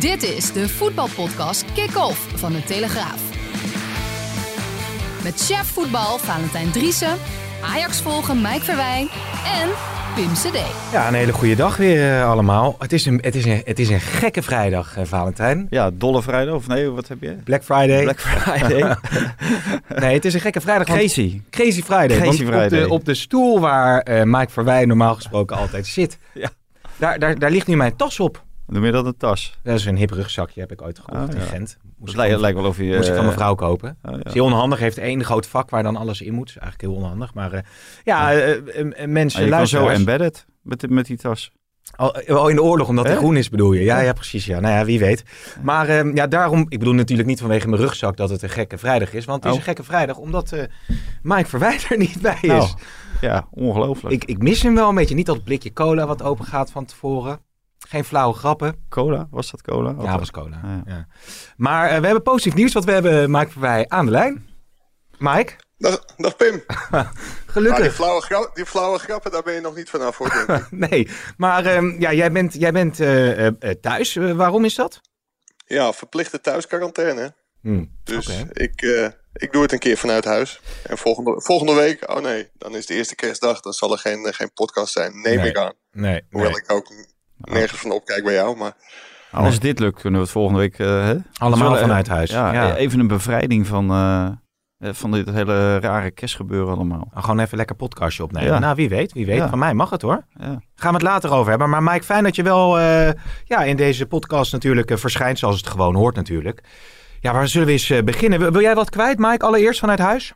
Dit is de voetbalpodcast Kick-Off van de Telegraaf. Met chef voetbal Valentijn Driessen, Ajax volgen Mike Verwijn en Pim CD. Ja, een hele goede dag weer eh, allemaal. Het is, een, het, is een, het is een gekke vrijdag, eh, Valentijn. Ja, Dolle Vrijdag of nee, wat heb je? Black Friday. Black Friday. nee, het is een gekke vrijdag. want- Crazy. Crazy Friday. Crazy want Op, Friday. de, op de stoel waar eh, Mike Verwij normaal gesproken altijd zit, Ja. daar, daar, daar ligt nu mijn tas op. Noem je dat een tas? Dat is een hip rugzakje, heb ik ooit gekocht Ah, in. Gent. Moest ik lijkt, wel of je... Moest ik van eh, mijn vrouw kopen. oh, ja. Het is heel onhandig. Heeft één groot vak waar dan alles in moet. Dat is eigenlijk heel onhandig. Maar eh, ja, eh, eh, eh, mensen Ah, kan zo luisteren. embedded met, met die tas. Oh, in de oorlog, omdat hij groen is, bedoel je? Ja, ja, precies. Ja. Nou ja, wie weet. Maar eh, ja, daarom, ik bedoel natuurlijk niet vanwege mijn rugzak dat het een gekke vrijdag is. Want het is Oh. een gekke vrijdag omdat eh Mike Verwij er niet bij is. Nou, ja, ongelooflijk. Ik, ik mis hem wel een beetje. Niet dat blikje cola wat open gaat van tevoren. Geen flauwe grappen. Cola, was dat cola? Ja, was cola. Ja. Ja. Maar eh, we hebben positief nieuws, want we hebben Mike Verwij aan de lijn. Mike, Dag, dag Pim. Ah, die, gelukkig. flauwe grap, die flauwe grappen, daar ben je nog niet vanaf hoor, denk ik. Nee, maar ehm, ja, jij bent, jij bent eh, eh, thuis. Waarom is dat? Ja, verplichte thuisquarantaine. Hm, Dus ik, eh, ik doe het een keer vanuit huis. En volgende, volgende week, oh nee, dan is de eerste kerstdag. Dan zal er geen, geen podcast zijn, neem Nee. ik aan. Nee, Hoewel nee. ik ook nergens van opkijk bij jou. Maar Nou, Als dit lukt, kunnen we het volgende week... eh, hè? Allemaal Zullen, vanuit huis. Ja, Ja. even een bevrijding van, eh, eh, van dit hele rare kerstgebeuren allemaal. Nou, Gewoon even lekker podcastje opnemen. Ja. Nou, wie weet, wie weet. Ja. Van mij mag het hoor. Ja. Gaan we het later over hebben. Maar Mike, fijn dat je wel eh, ja, in deze podcast natuurlijk eh, verschijnt zoals het gewoon hoort natuurlijk. Ja, waar zullen we eens eh, beginnen? Wil, wil jij wat kwijt, Mike, allereerst vanuit huis?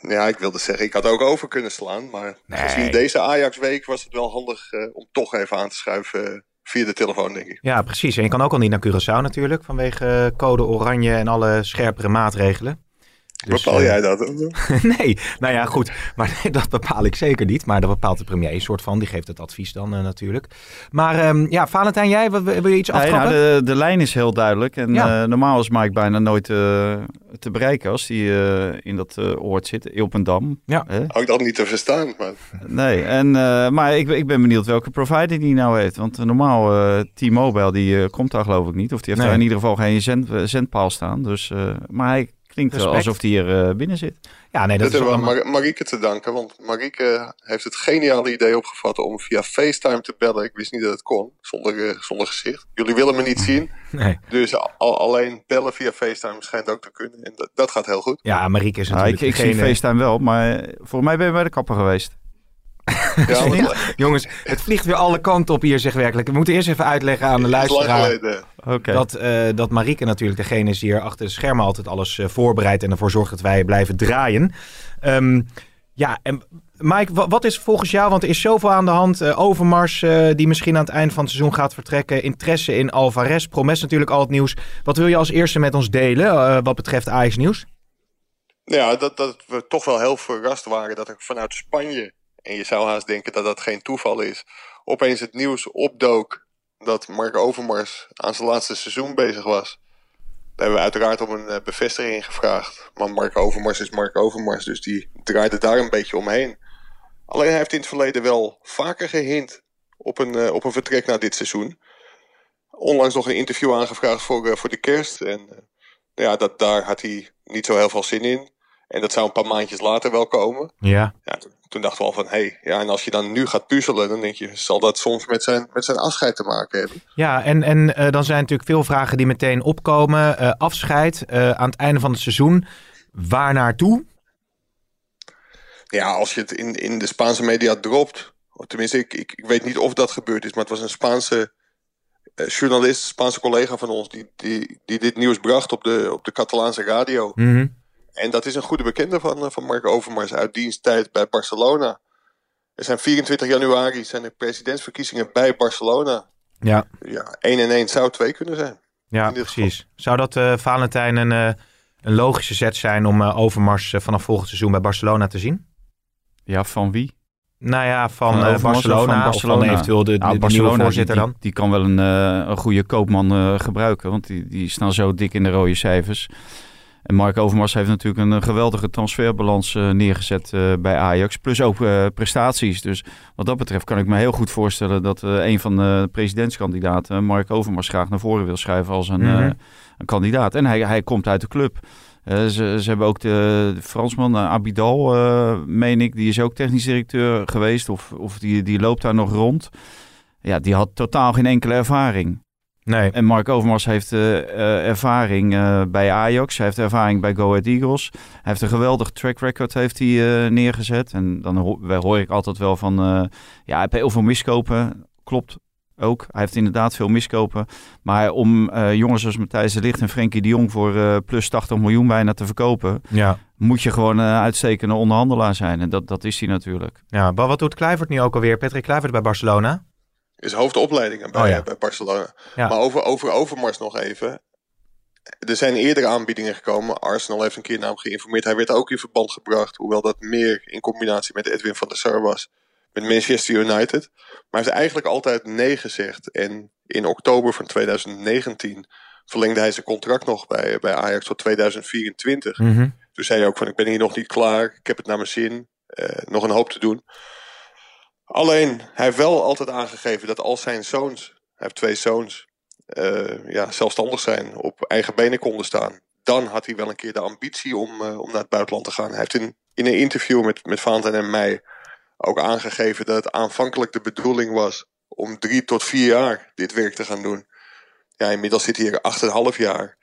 Ja, ik wilde zeggen, ik had ook over kunnen slaan. Maar Nee. gezien deze Ajax-week was het wel handig eh, om toch even aan te schuiven eh, via de telefoon, denk ik. Ja, precies. En je kan ook al niet naar Curaçao natuurlijk, vanwege eh, code oranje en alle scherpere maatregelen. Dus, Bepaal eh, jij dat? nee, nou ja, goed. Maar dat bepaal ik zeker niet. Maar dat bepaalt de premier een soort van. Die geeft het advies dan eh, natuurlijk. Maar ehm, ja, Valentijn, jij, wil, wil je iets Nee, aftrappen? nou, de, de lijn is heel duidelijk. En Ja. eh, normaal is Mike bijna nooit eh, te bereiken als hij eh, in dat eh, oord zit, op een dam. Ja. Hè? Ook dat niet te verstaan. Maar Nee, en, eh, maar ik, ik ben benieuwd welke provider die nou heeft. Want normaal, eh, T-Mobile, die eh, komt daar geloof ik niet. Of die heeft Nee. daar in ieder geval geen zend, zendpaal staan. Dus, eh, maar hij klinkt wel Respect. alsof hij hier eh, binnen zit. Ja, nee, dat Dat is hebben we aan Marieke te danken, want Marieke heeft het geniale idee opgevat om via FaceTime te bellen. Ik wist niet dat het kon, zonder, eh, zonder gezicht. Jullie willen me niet zien, Nee. dus al, alleen bellen via FaceTime schijnt ook te kunnen. En dat, dat gaat heel goed. Ja, Marieke is Nou, natuurlijk ik, ik zie FaceTime wel, maar eh, voor mij ben je bij de kapper geweest. Ja, Jongens, het vliegt weer alle kanten op hier, zeg werkelijk. We moeten eerst even uitleggen aan de luisteraar... Dat, eh, dat Marieke natuurlijk degene is die hier achter de schermen altijd alles eh, voorbereidt en ervoor zorgt dat wij blijven draaien. Ehm, ja, en Mike, wa- wat is volgens jou, want er is zoveel aan de hand. eh, Overmars eh, die misschien aan het eind van het seizoen gaat vertrekken. Interesse in Alvarez, Promes natuurlijk al het nieuws. Wat wil je als eerste met ons delen eh, wat betreft Ajax nieuws? Ja, dat, dat we toch wel heel verrast waren dat er vanuit Spanje, en je zou haast denken dat dat geen toeval is, opeens het nieuws opdook dat Mark Overmars aan zijn laatste seizoen bezig was. Daar hebben we uiteraard om een eh, bevestiging gevraagd. Maar Mark Overmars is Mark Overmars, dus die draaide daar een beetje omheen. Alleen hij heeft in het verleden wel vaker gehint op een, eh, op een vertrek na dit seizoen. Onlangs nog een interview aangevraagd voor, eh, voor de kerst. En eh, ja, dat, daar had hij niet zo heel veel zin in. En dat zou een paar maandjes later wel komen. Ja. Ja, toen, dachten we al van, hé, hey, ja, en als je dan nu gaat puzzelen, dan denk je, zal dat soms met zijn, met zijn afscheid te maken hebben? Ja, en, en eh, dan zijn natuurlijk veel vragen die meteen opkomen. Eh, afscheid eh, aan het einde van het seizoen. Waar naartoe? Ja, als je het in, in de Spaanse media dropt, of tenminste, ik, ik, ik weet niet of dat gebeurd is, maar het was een Spaanse journalist, Spaanse collega van ons, die, die, die dit nieuws bracht op de, op de Catalaanse radio. Mhm. En dat is een goede bekende van, eh, van Mark Overmars uit diensttijd bij Barcelona. Er zijn 24 januari zijn er presidentsverkiezingen bij Barcelona. Ja. Ja, 1 en 1 zou 2 kunnen zijn. Ja, precies. Zou dat eh Valentijn een, eh, een logische zet zijn om eh, Overmars vanaf volgend seizoen bij Barcelona te zien? Ja, van wie? Nou ja, van, eh, of Barcelona, van of Barcelona? van eventueel de, de, Nou, de Barcelona, nieuwe voorzitter die, dan. Die, die kan wel een, eh, een goede koopman eh, gebruiken, want die, die staan zo dik in de rode cijfers. En Mark Overmars heeft natuurlijk een, geweldige transferbalans neergezet bij Ajax. Plus ook prestaties. Dus wat dat betreft kan ik me heel goed voorstellen dat een van de presidentskandidaten Mark Overmars graag naar voren wil schuiven als een, mhm. een kandidaat. En hij, hij komt uit de club. ze, ze, hebben ook de, de Fransman Abidal, meen ik, die is ook technisch directeur geweest. Of, of die, die loopt daar nog rond. Ja, die had totaal geen enkele ervaring. Nee. En Mark Overmars heeft uh, ervaring uh, bij Ajax. Hij heeft ervaring bij Go Ahead Eagles. Hij heeft een geweldig track record heeft hij, neergezet. En dan hoor, hoor ik altijd wel van... ja, hij heeft heel veel miskopen. Klopt ook. Hij heeft inderdaad veel miskopen. Maar om jongens zoals Matthijs de Ligt en Frenkie de Jong... voor plus 80 miljoen bijna te verkopen... Ja. moet je gewoon een uitstekende onderhandelaar zijn. En dat, dat is hij natuurlijk. Ja, maar wat doet Kluivert nu ook alweer? Patrick Kluivert bij Barcelona? Is hoofdopleidingen bij, oh bij Barcelona. Maar over, over Overmars nog even. Er zijn eerdere aanbiedingen gekomen. Arsenal heeft een keer naar hem geïnformeerd. Hij werd ook in verband gebracht, hoewel dat meer in combinatie met Edwin van der Sar was, met Manchester United. Maar hij heeft eigenlijk altijd nee gezegd. En in oktober van 2019 verlengde hij zijn contract nog bij, bij Ajax tot 2024. Mm -hmm. Toen zei hij ook van ik ben hier nog niet klaar, ik heb het naar mijn zin, uh, nog een hoop te doen. Alleen, hij heeft wel altijd aangegeven dat als zijn zoons, hij heeft twee zoons, uh, ja, zelfstandig zijn, op eigen benen konden staan, dan had hij wel een keer de ambitie om, uh, om naar het buitenland te gaan. Hij heeft in, in een interview met, met Valentijn en mij ook aangegeven dat het aanvankelijk de bedoeling was om drie tot vier jaar dit werk te gaan doen. Ja, inmiddels zit hij hier acht en half jaar.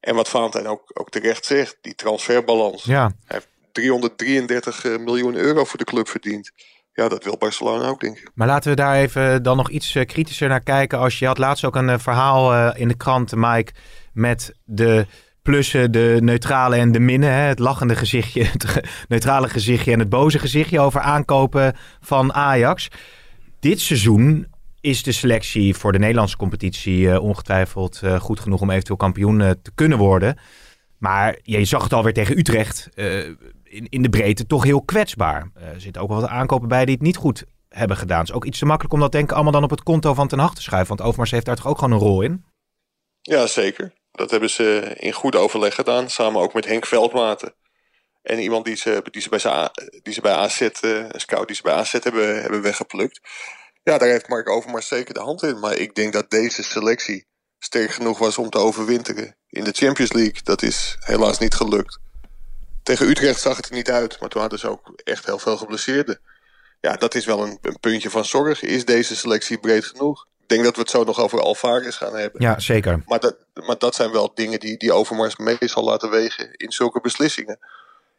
En wat Valentijn ook, ook terecht zegt, die transferbalans. Ja. Hij heeft 333 eh, miljoen euro voor de club verdiend ja, dat wil Barcelona ook, denk ik. Maar laten we daar even dan nog iets eh, kritischer naar kijken. Als je had laatst ook een eh, verhaal eh, in de krant, Mike, met de plussen, de neutrale en de minnen. Hè? Het lachende gezichtje, het neutrale gezichtje en het boze gezichtje over aankopen van Ajax. Dit seizoen is de selectie voor de Nederlandse competitie ongetwijfeld goed genoeg om eventueel kampioen te kunnen worden. Maar je zag het alweer tegen Utrecht in, in de breedte toch heel kwetsbaar. Eh, er zitten ook wel wat aankopen bij die het niet goed hebben gedaan. Het is ook iets te makkelijk om dat denk ik allemaal dan op het konto van Ten Hag te schuiven. Want Overmars heeft daar toch ook gewoon een rol in? Ja, zeker. Dat hebben ze in goed overleg gedaan. Samen ook met Henk Veldmaten. En iemand die ze, die ze, bij, die ze bij AZ, uh, een scout die ze bij AZ hebben, hebben weggeplukt. Ja, daar heeft Mark Overmars zeker de hand in. Maar ik denk dat deze selectie sterk genoeg was om te overwinteren in de Champions League. Dat is helaas niet gelukt. Tegen Utrecht zag het er niet uit, maar toen hadden ze ook echt heel veel geblesseerden. Ja, dat is wel een, een puntje van zorg. Is deze selectie breed genoeg? Ik denk dat we het zo nog over Alvarez gaan hebben. Ja, zeker. Maar dat, maar dat zijn wel dingen die, die Overmars mee zal laten wegen in zulke beslissingen.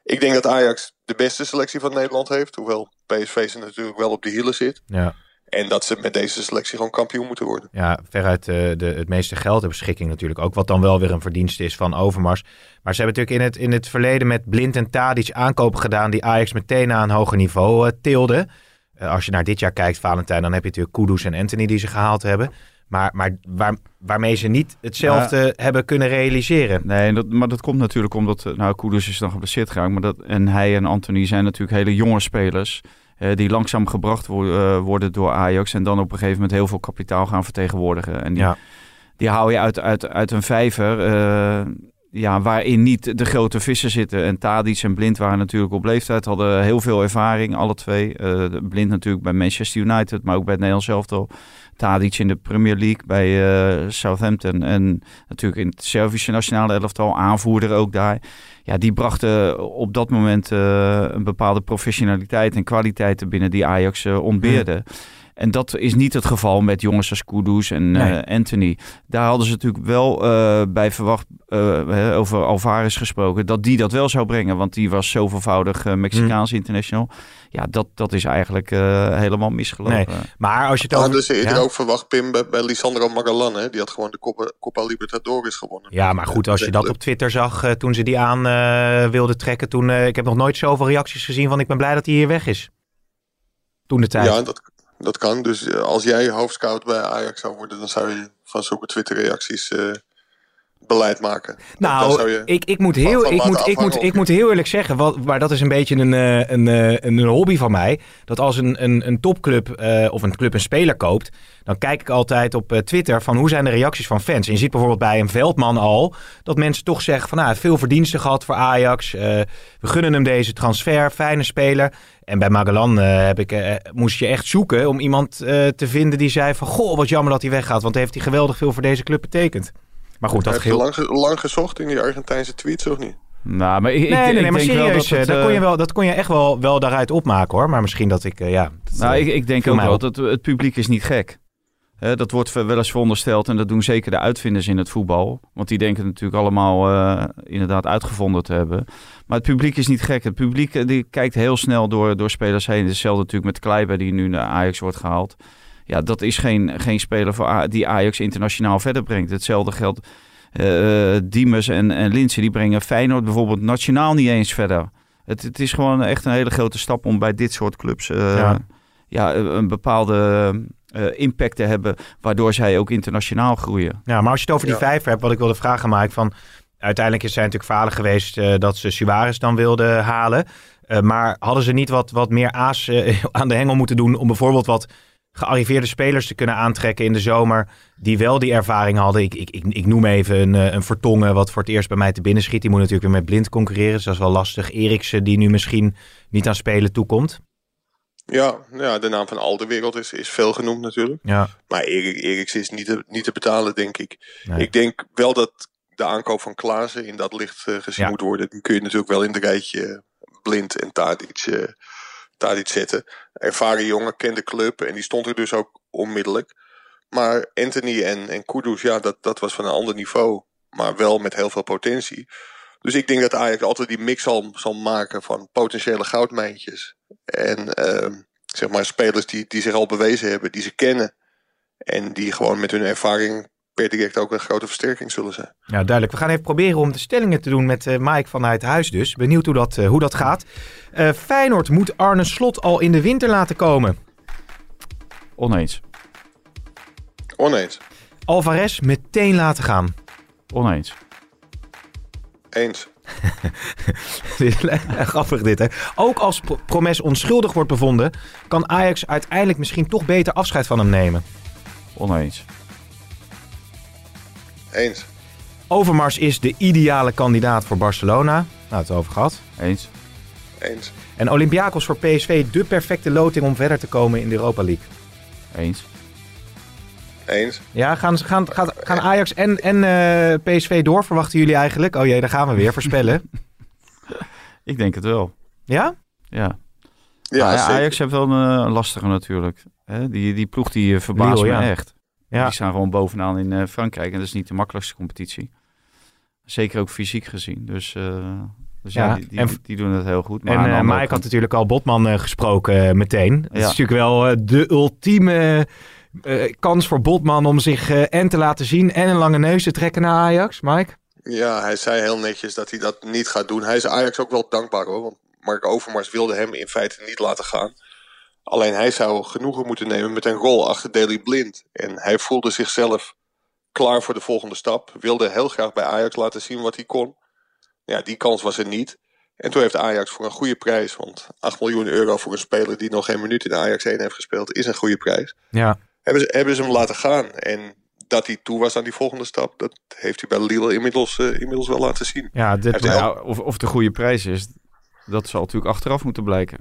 Ik denk dat Ajax de beste selectie van Nederland heeft. Hoewel PSV ze natuurlijk wel op de hielen zit. Ja. En dat ze met deze selectie gewoon kampioen moeten worden. Ja, veruit de, de, het meeste geld ter beschikking natuurlijk ook. Wat dan wel weer een verdienste is van Overmars. Maar ze hebben natuurlijk in het, in het verleden met Blind en Tadic aankopen gedaan... die Ajax meteen naar een hoger niveau uh, tilde. Uh, als je naar dit jaar kijkt, Valentijn, dan heb je natuurlijk Kudus en Anthony die ze gehaald hebben. Maar, maar waar, waarmee ze niet hetzelfde hebben kunnen realiseren. Nee, dat, maar dat komt natuurlijk omdat... Eh, nou, Kudus is dan geblesseerd geraakt. Maar dat, en hij en Anthony zijn natuurlijk hele jonge spelers... Uh, die langzaam gebracht uh, worden door Ajax. En dan op een gegeven moment heel veel kapitaal gaan vertegenwoordigen. En die, ja. die hou je uit, uit, uit een vijver. Uh, ja, waarin niet de grote vissen zitten. En Tadic en Blind waren natuurlijk op leeftijd. Hadden heel veel ervaring, alle twee. Blind natuurlijk bij Manchester United, maar ook bij het Nederlands elftal. Tadic in de Premier League bij Southampton. En natuurlijk in het Servische nationale elftal. Aanvoerder ook daar ja, die brachten op dat moment uh, een bepaalde professionaliteit en kwaliteiten binnen die Ajax uh, ontbeerde. En dat is niet het geval met jongens als Kudus en uh, Anthony. Daar hadden ze natuurlijk wel uh, bij verwacht, uh, over Alvarez gesproken, dat die dat wel zou brengen. Want die was zo veelvoudig Mexicaans hmm. international. Ja, dat, dat is eigenlijk helemaal misgelopen. Nee. Maar als je het over... dus eerder ja? ook verwacht, Pim, bij, bij Lisandro Magalan. Hè? Die had gewoon de Copa, Copa Libertadores gewonnen. Ja, maar goed, als je dat op Twitter zag toen ze die aan wilden trekken. Toen, ik heb nog nooit zoveel reacties gezien van ik ben blij dat hij hier weg is. Toen de tijd. Ja, dat, dat kan. Dus eh, als jij hoofdscout bij Ajax zou worden, dan zou je van zulke Twitter-reacties uh, beleid maken. Nou, je ik, ik, moet heel, ik, moet, ik, moet, ik moet heel eerlijk zeggen, wat, maar dat is een beetje een, een, een, een hobby van mij. Dat als een, een, een topclub uh, of een club een speler koopt, dan kijk ik altijd op Twitter van hoe zijn de reacties van fans. En je ziet bijvoorbeeld bij een Veldman al dat mensen toch zeggen van nou, veel verdiensten gehad voor Ajax. Uh, we gunnen hem deze transfer, fijne speler. En bij Magellan heb ik, moest je echt zoeken om iemand te vinden die zei van goh, wat jammer dat hij weggaat, want heeft hij geweldig veel voor deze club betekend. Maar goed, dat Heb je lang, lang gezocht in die Argentijnse tweets, of niet? Nou, maar ik, nee, nee, nee, maar serieus, dat, dat, kon je wel, dat kon je echt wel, wel daaruit opmaken hoor. Maar misschien dat ik, uh, ja... nou, ik, ik denk ook wel dat het publiek is niet gek. Dat wordt wel eens verondersteld en dat doen zeker de uitvinders in het voetbal. Want die denken natuurlijk allemaal uh, inderdaad uitgevonden te hebben. Maar het publiek is niet gek. Het publiek die kijkt heel snel door, door spelers heen. Hetzelfde natuurlijk met Kleiber die nu naar Ajax wordt gehaald. Ja, dat is geen, geen speler voor die Ajax internationaal verder brengt. Hetzelfde geldt uh, Diemers en, en Linse. Die brengen Feyenoord bijvoorbeeld nationaal niet eens verder. Het, het is gewoon echt een hele grote stap om bij dit soort clubs uh, ja. ja. een bepaalde uh, impact te hebben. Waardoor zij ook internationaal groeien. Ja, maar als je het over die ja. vijf hebt, wat ik wilde vragen, Mike, van... Uiteindelijk is zijn natuurlijk verhalen geweest uh, dat ze Suarez dan wilden halen. Uh, maar hadden ze niet wat, wat meer aas uh, aan de hengel moeten doen om bijvoorbeeld wat gearriveerde spelers te kunnen aantrekken in de zomer. Die wel die ervaring hadden. Ik, ik, ik, ik noem even een, een Vertongen wat voor het eerst bij mij te binnen schiet. Die moet natuurlijk weer met blind concurreren. Dus dat is wel lastig. Eriksen die nu misschien niet aan spelen toekomt. Ja, ja, de naam van Alderwereld is, is veel genoemd natuurlijk. Ja. Maar Erik, Eriksen is niet te, niet te betalen, denk ik. Nee. Ik denk wel dat de aankoop van Klaassen in dat licht uh, gezien ja. moet worden. Die kun je natuurlijk wel in de rijtje blind en Tadic, uh, Tadic zetten. Ervaren jongen, kent de club en die stond er dus ook onmiddellijk. Maar Anthony en, en Kudus, ja, dat, dat was van een ander niveau. Maar wel met heel veel potentie. Dus ik denk dat Ajax altijd die mix zal, zal maken van potentiële goudmijntjes. En uh, zeg maar spelers die, die zich al bewezen hebben, die ze kennen. En die gewoon met hun ervaring per direct ook een grote versterking zullen zijn. Ja, duidelijk. We gaan even proberen om de stellingen te doen met uh, Mike vanuit huis dus. Benieuwd hoe dat, uh, hoe dat gaat. Uh, Feyenoord moet Arne Slot al in de winter laten komen. Oneens. Oneens. Alvarez meteen laten gaan. Oneens. Eens. Grappig dit, hè? Ook als Promes onschuldig wordt bevonden, kan Ajax uiteindelijk misschien toch beter afscheid van hem nemen. Oneens. Eens. Overmars is de ideale kandidaat voor Barcelona. Nou, het over gehad. Eens. Eens. En Olympiakos voor PSV de perfecte loting om verder te komen in de Europa League. Eens. Eens. Ja, gaan, gaan, gaan, gaan Ajax en, en uh, PSV door, verwachten jullie eigenlijk? Oh jee, daar gaan we weer, voorspellen. Ik denk het wel. Ja? Ja. Ja, ja Ajax heeft wel een uh, lastige natuurlijk. Hè? Die, die ploeg die uh, verbaast Leo, me ja. echt. Ja. Die staan gewoon bovenaan in uh, Frankrijk. En dat is niet de makkelijkste competitie. Zeker ook fysiek gezien. Dus, dus ja, ja die, die, en, die, doen het heel goed. Maar en Mike had natuurlijk al Botman gesproken meteen. Dat is natuurlijk wel de ultieme... Uh, kans voor Botman om zich uh, en te laten zien en een lange neus te trekken naar Ajax, Mike? Ja, hij zei heel netjes dat hij dat niet gaat doen. Hij is Ajax ook wel dankbaar hoor, want Mark Overmars wilde hem in feite niet laten gaan. Alleen hij zou genoegen moeten nemen met een rol achter Daley Blind. En hij voelde zichzelf klaar voor de volgende stap. Wilde heel graag bij Ajax laten zien wat hij kon. Ja, die kans was er niet. En toen heeft Ajax voor een goede prijs, want 8 miljoen euro voor een speler die nog geen minuut in Ajax 1 heeft gespeeld, is een goede prijs. Ja hebben ze, hebben ze hem laten gaan. En dat hij toe was aan die volgende stap, dat heeft hij bij Lille inmiddels, uh, inmiddels wel laten zien. Ja, dit, ja of, of de goede prijs is, dat zal natuurlijk achteraf moeten blijken.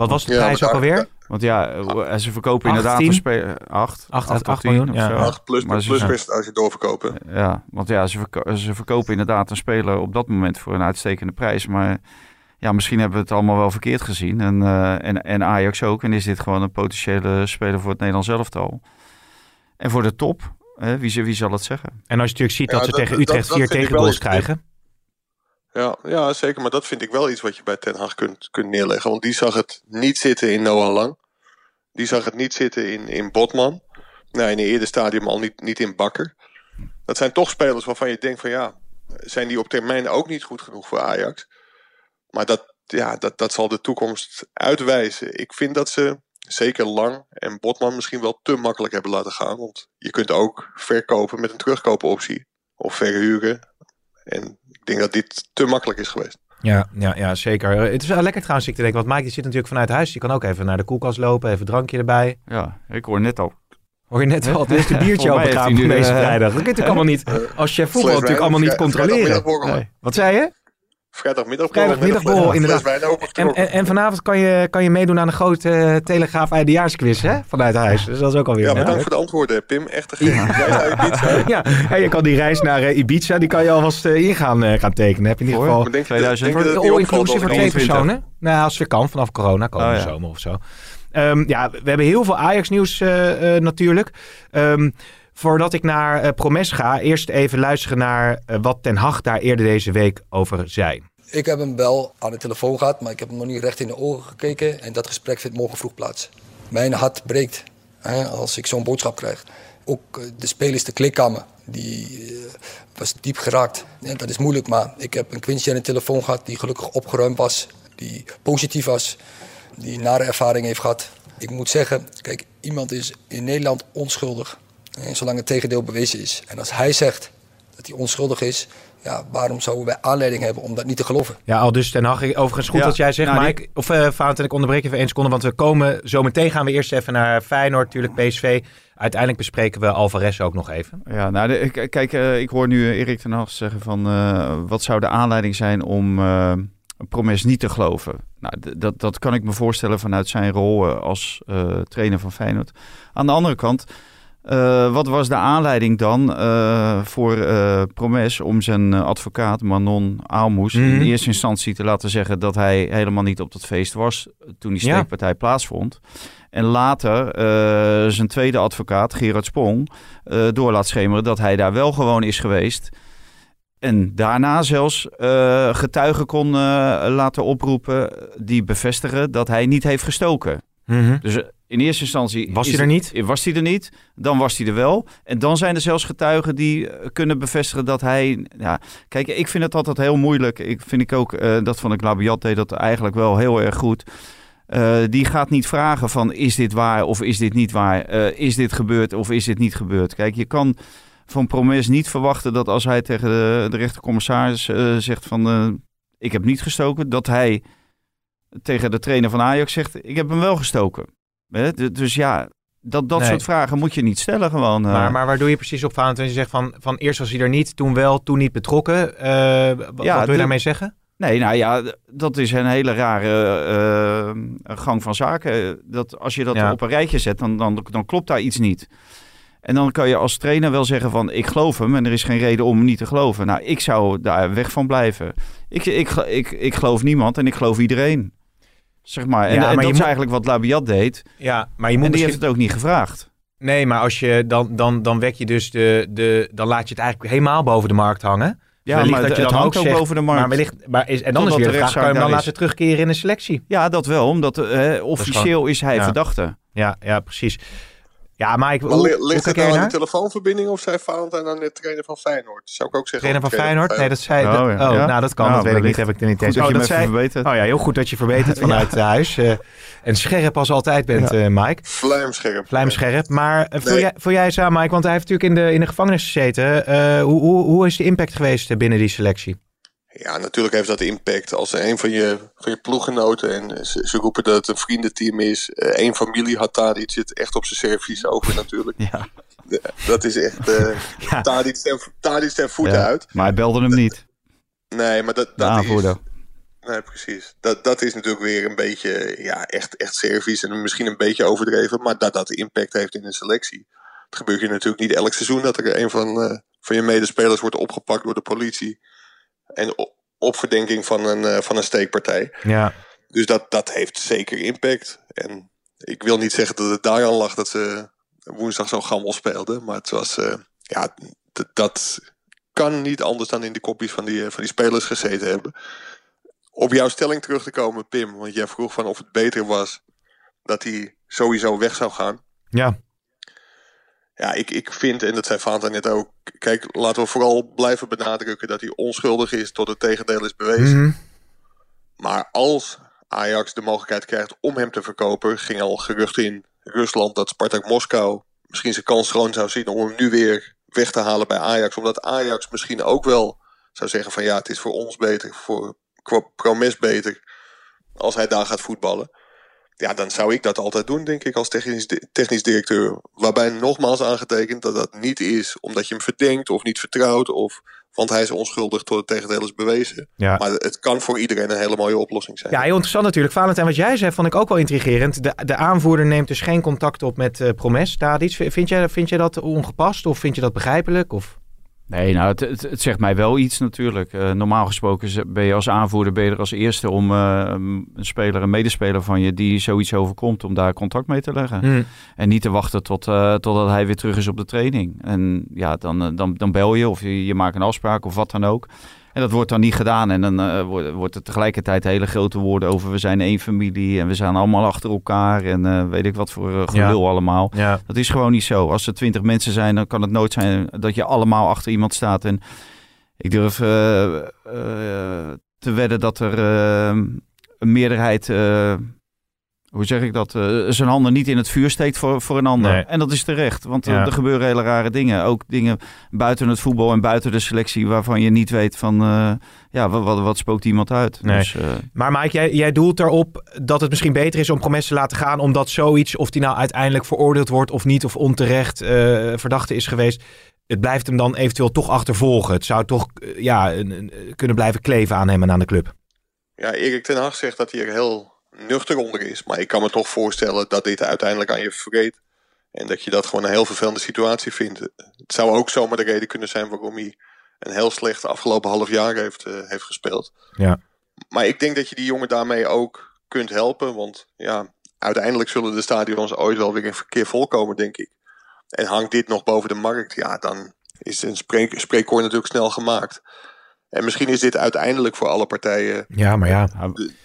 Wat was de prijs ja, ook alweer? Want ja, eh, ze verkopen inderdaad een speler 8, 8, 8 miljoen. Ja. 8 plus, maar plus best als je doorverkopen. Ja, want ja, ze, verko ze verkopen inderdaad een speler op dat moment voor een uitstekende prijs. Maar ja, misschien hebben we het allemaal wel verkeerd gezien. En, uh, en, en Ajax ook. En is dit gewoon een potentiële speler voor het Nederlands elftal. En voor de top, hè, wie, wie zal het zeggen? En als je natuurlijk ziet ja, dat ze dat, tegen Utrecht dat, vier tegengoals krijgen. Ja, ja, zeker. Maar dat vind ik wel iets wat je bij Ten Hag kunt, kunt neerleggen. Want die zag het niet zitten in Noah Lang. Die zag het niet zitten in, in Botman. Nou, in een eerder stadium al niet, niet in Bakker. Dat zijn toch spelers waarvan je denkt van ja, zijn die op termijn ook niet goed genoeg voor Ajax? Maar dat, ja, dat, dat zal de toekomst uitwijzen. Ik vind dat ze zeker Lang en Botman misschien wel te makkelijk hebben laten gaan. Want je kunt ook verkopen met een terugkoopoptie. of verhuren. En ik denk dat dit te makkelijk is geweest. Ja, ja, ja, zeker. Het is wel lekker trouwens, ik te denken, want Mike die zit natuurlijk vanuit huis. Je kan ook even naar de koelkast lopen, even een drankje erbij. Ja, ik hoor net al. Hoor je net al, het is een biertje opengaan nu, deze eh, vrijdag. Dat kun je natuurlijk allemaal niet, als je voetbal natuurlijk allemaal niet controleren. Nee. Wat zei je? Vrijdagmiddagborrel. Vrijdagmiddagborrel, een inderdaad. En, en, en vanavond kan je, kan je meedoen aan de grote eh, Telegraaf eindejaarsquiz hè? vanuit huis. Dus dat is ook alweer Ja, bedankt voor de antwoorden, Pim. Echt. Jij zei pizza. Ja, en je kan die reis naar eh, Ibiza, die kan je alvast eh, in gaan, eh, gaan tekenen. Heb je in ieder geval denk je- 2000 denk je dat het niet all opvalt inclusive voor twee ik- 21. personen. Nou, als weer kan, vanaf corona, komende Oh, ja. zomer of zo. Ehm, ja, we hebben heel veel Ajax-nieuws eh, eh, natuurlijk. Ehm, voordat ik naar eh, Promes ga, eerst even luisteren naar eh, wat Ten Hag daar eerder deze week over zei. Ik heb hem wel aan de telefoon gehad, maar ik heb hem nog niet recht in de ogen gekeken. En dat gesprek vindt morgen vroeg plaats. Mijn hart breekt hè, als ik zo'n boodschap krijg. Ook eh, de spelers, de klikkamer, die was diep geraakt. Dat is moeilijk, maar ik heb een Quincy aan de telefoon gehad die gelukkig opgeruimd was. Die positief was, die nare ervaring heeft gehad. Ik moet zeggen, kijk, iemand is in Nederland onschuldig. En zolang het tegendeel bewezen is. En als hij zegt dat hij onschuldig is, ja, waarom zouden wij aanleiding hebben om dat niet te geloven? Ja, al dus Ten Hag, overigens goed Ja, wat jij zegt, nou, Mike. Of uh, Valentin, ik onderbreek even één seconde, want we komen zo meteen gaan we eerst even naar Feyenoord, natuurlijk PSV. Uiteindelijk bespreken we Alvarez ook nog even. Ja, nou, de- kijk, eh, ik hoor nu Erik ten Hag zeggen van eh, wat zou de aanleiding zijn om eh, Promes niet te geloven. Nou, dat, dat kan ik me voorstellen vanuit zijn rol eh, als eh, trainer van Feyenoord. Aan de andere kant, eh, wat was de aanleiding dan eh, voor eh, Promes om zijn advocaat Manon Aalmoes Mhm. in eerste instantie te laten zeggen dat hij helemaal niet op dat feest was toen die Ja. steekpartij plaatsvond. En later zijn tweede advocaat, Gerard Sprong, door laat schemeren dat hij daar wel gewoon is geweest. En daarna zelfs getuigen kon laten oproepen die bevestigen dat hij niet heeft gestoken. Dus eh, in eerste instantie... Was hij er niet? Was hij er niet, dan was hij er wel. En dan zijn er zelfs getuigen die eh, kunnen bevestigen dat hij... Ja, kijk, ik vind het altijd heel moeilijk. Ik vind ik ook, eh, dat van de Labiat deed dat eigenlijk wel heel erg goed. Eh, die gaat niet vragen van is dit waar of is dit niet waar? Is dit gebeurd of is dit niet gebeurd? Kijk, je kan van Promes niet verwachten dat als hij tegen de, de rechtercommissaris zegt van ik heb niet gestoken, dat hij tegen de trainer van Ajax zegt ik heb hem wel gestoken. Dus ja, dat, dat Nee. soort vragen moet je niet stellen gewoon. eh. Maar, maar waar doe je precies op, Valentin? Je zegt van, van eerst was hij er niet, toen wel, toen niet betrokken. Eh, wat Ja, wat wil je daarmee zeggen? Nee, nou ja, dat is een hele rare eh, gang van zaken. Dat als je dat Ja. op een rijtje zet, dan, dan, dan klopt daar iets niet. En dan kan je als trainer wel zeggen van ik geloof hem en er is geen reden om hem niet te geloven. Nou, ik zou daar weg van blijven. Ik, ik, ik, ik geloof niemand en ik geloof iedereen. Zeg maar. En, Ja, en maar dat is moet- eigenlijk wat Labiat deed. Ja, maar je moet en die misschien... heeft het ook niet gevraagd. Nee, maar als je dan, dan, dan wek je dus de, de... Dan laat je het eigenlijk helemaal boven de markt hangen. Ja, Wellicht maar dat je het hangt ook zegt, boven de markt. Maar, wellicht, maar is, en dan Totdat is weer de vraag, kan je hem dan laten terugkeren in de selectie? Ja, dat wel, omdat eh, officieel is, hij ja. verdachte. Ja, ja, precies. Ja, maar ik... Maar hoe, li- hoe ligt het nou aan de telefoonverbinding of zei Valentijn dan de trainer van Feyenoord? Zou ik ook zeggen. Trainer van Feyenoord? Nee, dat zei... Oh, dat- ja. oh, Ja. nou, dat kan. Nou, dat weet ik niet. Heb ik er niet Goed eens. dat Oh, je dat me even zei... verbeterd. Oh ja, heel goed dat je verbetert vanuit eh, huis. eh, en scherp als altijd bent, eh, Mike. Vlijmscherp. Vlijmscherp. Maar Nee. jij, vul jij eens aan, Mike? Want hij heeft natuurlijk in de, in de gevangenis gezeten. Eh, hoe, hoe, hoe is de impact geweest binnen die selectie? Ja, natuurlijk heeft dat impact. Als een van je, van je ploeggenoten, en ze, ze roepen dat het een vriendenteam is. eh, één familie had Tadic het echt op zijn servies over natuurlijk. Ja. Dat is echt uh, Ja. Tadic ten, Tadic ten voeten Ja. uit. Maar hij belde hem niet, Nee, maar dat, dat is... Nee, precies. Dat, dat is natuurlijk weer een beetje, ja, echt, echt servies en misschien een beetje overdreven. Maar dat dat impact heeft in een selectie. Het gebeurt je natuurlijk niet elk seizoen dat er een van, eh, van je medespelers wordt opgepakt door de politie. En op, verdenking van een, eh, van een steekpartij. Ja. Dus dat, dat heeft zeker impact. En ik wil niet zeggen dat het daaraan lag dat ze woensdag zo'n gammel speelden. Maar het was, eh, ja, dat kan niet anders dan in de kopjes van die, eh, van die spelers gezeten hebben. Op jouw stelling terug te komen, Pim. Want jij vroeg van of het beter was dat hij sowieso weg zou gaan. Ja. Ja, ik, ik vind, en dat zei Fanta net ook. Kijk, laten we vooral blijven benadrukken dat hij onschuldig is tot het tegendeel is bewezen. Mhm. Maar als Ajax de mogelijkheid krijgt om hem te verkopen, ging al gerucht in Rusland dat Spartak Moskou misschien zijn kans schoon zou zien om hem nu weer weg te halen bij Ajax. Omdat Ajax misschien ook wel zou zeggen van ja, het is voor ons beter, voor Promes beter als hij daar gaat voetballen. Ja, dan zou ik dat altijd doen, denk ik, als technisch, technisch directeur. Waarbij nogmaals aangetekend dat dat niet is omdat je hem verdenkt of niet vertrouwt. Of, want hij is onschuldig tot het tegendeel is bewezen. Ja. Maar het kan voor iedereen een hele mooie oplossing zijn. Ja, heel interessant natuurlijk. Valentijn, wat jij zei vond ik ook wel intrigerend. De, de aanvoerder neemt dus geen contact op met uh, Promes, Tadic. Vind jij, vind jij dat ongepast of vind je dat begrijpelijk? Of... Nee, nou, het, het, zegt mij wel iets natuurlijk. Uh, normaal gesproken ben je als aanvoerder ben je er als eerste om uh, een speler, een medespeler van je die zoiets overkomt, om daar contact mee te leggen. Hmm. En niet te wachten tot, uh, totdat hij weer terug is op de training. En ja, dan, dan, dan bel je of je, je maakt een afspraak of wat dan ook. En dat wordt dan niet gedaan. En dan uh, wordt er tegelijkertijd hele grote woorden over we zijn één familie en we zijn allemaal achter elkaar en uh, weet ik wat voor uh, gelul allemaal. Ja. Dat is gewoon niet zo. Als er twintig mensen zijn, dan kan het nooit zijn dat je allemaal achter iemand staat. En ik durf te wedden dat er een meerderheid hoe zeg ik dat, uh, zijn handen niet in het vuur steekt voor, voor een ander. En dat is terecht, want eh, er gebeuren hele rare dingen. Ook dingen buiten het voetbal en buiten de selectie waarvan je niet weet van, uh, ja, wat, wat, wat, spookt iemand uit. Nee. Dus, maar Mike, jij, jij doelt erop dat het misschien beter is om Promes te laten gaan, omdat zoiets, of die nou uiteindelijk veroordeeld wordt of niet, of onterecht verdachte is geweest, het blijft hem dan eventueel toch achtervolgen. Het zou toch ja, kunnen blijven kleven aan hem en aan de club. Ja, Erik ten Hag zegt dat hij er heel nuchter onder is. Maar ik kan me toch voorstellen dat dit uiteindelijk aan je vreet. En dat je dat gewoon een heel vervelende situatie vindt. Het zou ook zomaar de reden kunnen zijn waarom hij een heel slecht afgelopen half jaar heeft, uh, heeft gespeeld. Ja. Maar ik denk dat je die jongen daarmee ook kunt helpen. Want ja, uiteindelijk zullen de stadions ooit wel weer een verkeer volkomen, denk ik. En hangt dit nog boven de markt, ja, dan is een spreek, spreekkoor natuurlijk snel gemaakt. En misschien is dit uiteindelijk voor alle partijen. Ja, maar ja.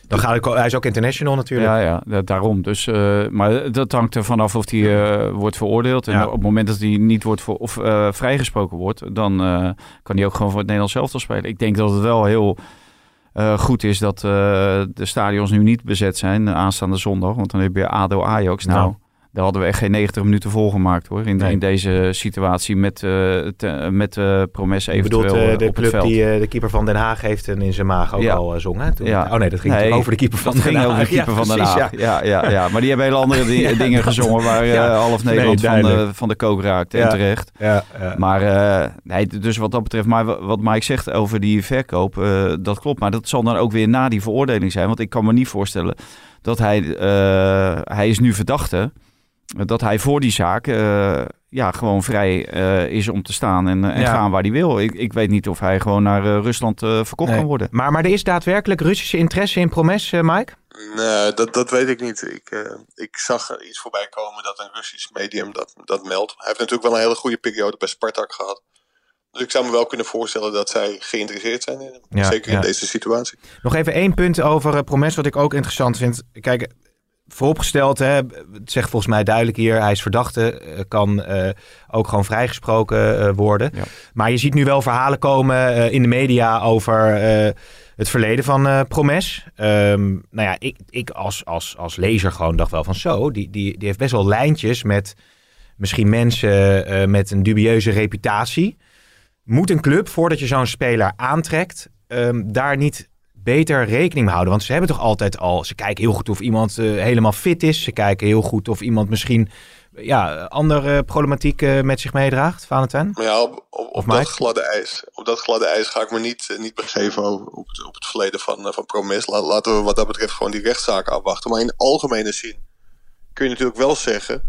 Dan gaat het, hij is ook international natuurlijk. Ja, ja daarom. Dus, uh, maar dat hangt er vanaf of hij uh, wordt veroordeeld. En ja. op het moment dat hij niet wordt voor, of uh, vrijgesproken wordt, dan kan hij ook gewoon voor het Nederlands elftal spelen. Ik denk dat het wel heel goed is dat de stadions nu niet bezet zijn aanstaande zondag. Want dan heb je ADO Ajax. Nou, nou daar hadden we echt geen 90 minuten volgemaakt hoor. In, in deze situatie met, uh, te, met uh, Promes eventueel bedoelt, uh, de club die de keeper van Den Haag heeft en in zijn maag ook ja. al zong. Hè? Toen, ja. Oh nee, dat ging nee, over de keeper van Den Haag. ging over de keeper ja, van Den Haag. Ja. Ja, ja, ja, Maar die hebben hele andere di dingen gezongen waar half Nederland nee, van, de, van de kook raakt. En terecht. Ja, Maar nee, dus wat dat betreft, maar wat Mike zegt over die verkoop, dat klopt. Maar dat zal dan ook weer na die veroordeling zijn. Want ik kan me niet voorstellen dat hij, hij is nu verdachte dat hij voor die zaak uh, ja, gewoon vrij uh, is om te staan en, en gaan waar hij wil. Ik, ik weet niet of hij gewoon naar uh, Rusland verkocht kan worden. Maar, maar er is daadwerkelijk Russische interesse in Promes, Mike? Nee, dat, dat weet ik niet. Ik, ik zag iets voorbij komen dat een Russisch medium dat, dat meldt. Hij heeft natuurlijk wel een hele goede periode bij Spartak gehad. Dus ik zou me wel kunnen voorstellen dat zij geïnteresseerd zijn in hem. Zeker in deze situatie. Nog even één punt over Promes wat ik ook interessant vind. Kijk, vooropgesteld, hè, het zegt volgens mij duidelijk hier, hij is verdachte, eh, kan uh, ook gewoon vrijgesproken uh, worden. Ja. Maar je ziet nu wel verhalen komen uh, in de media over het verleden van Promes. Um, nou ja, ik, ik als, als, als lezer gewoon dacht wel van zo, die, die, die heeft best wel lijntjes met misschien mensen met een dubieuze reputatie. Moet een club, voordat je zo'n speler aantrekt, um, daar niet beter rekening houden. Want ze hebben toch altijd al, ze kijken heel goed of iemand uh, helemaal fit is. Ze kijken heel goed of iemand misschien ja, andere problematiek uh, met zich meedraagt, Valentijn? Maar ja, op, op, op dat gladde ijs. Op dat gladde ijs ga ik me niet, niet begeven op, het, op het verleden van, van Promes. laten we wat dat betreft gewoon die rechtszaak afwachten. Maar in algemene zin kun je natuurlijk wel zeggen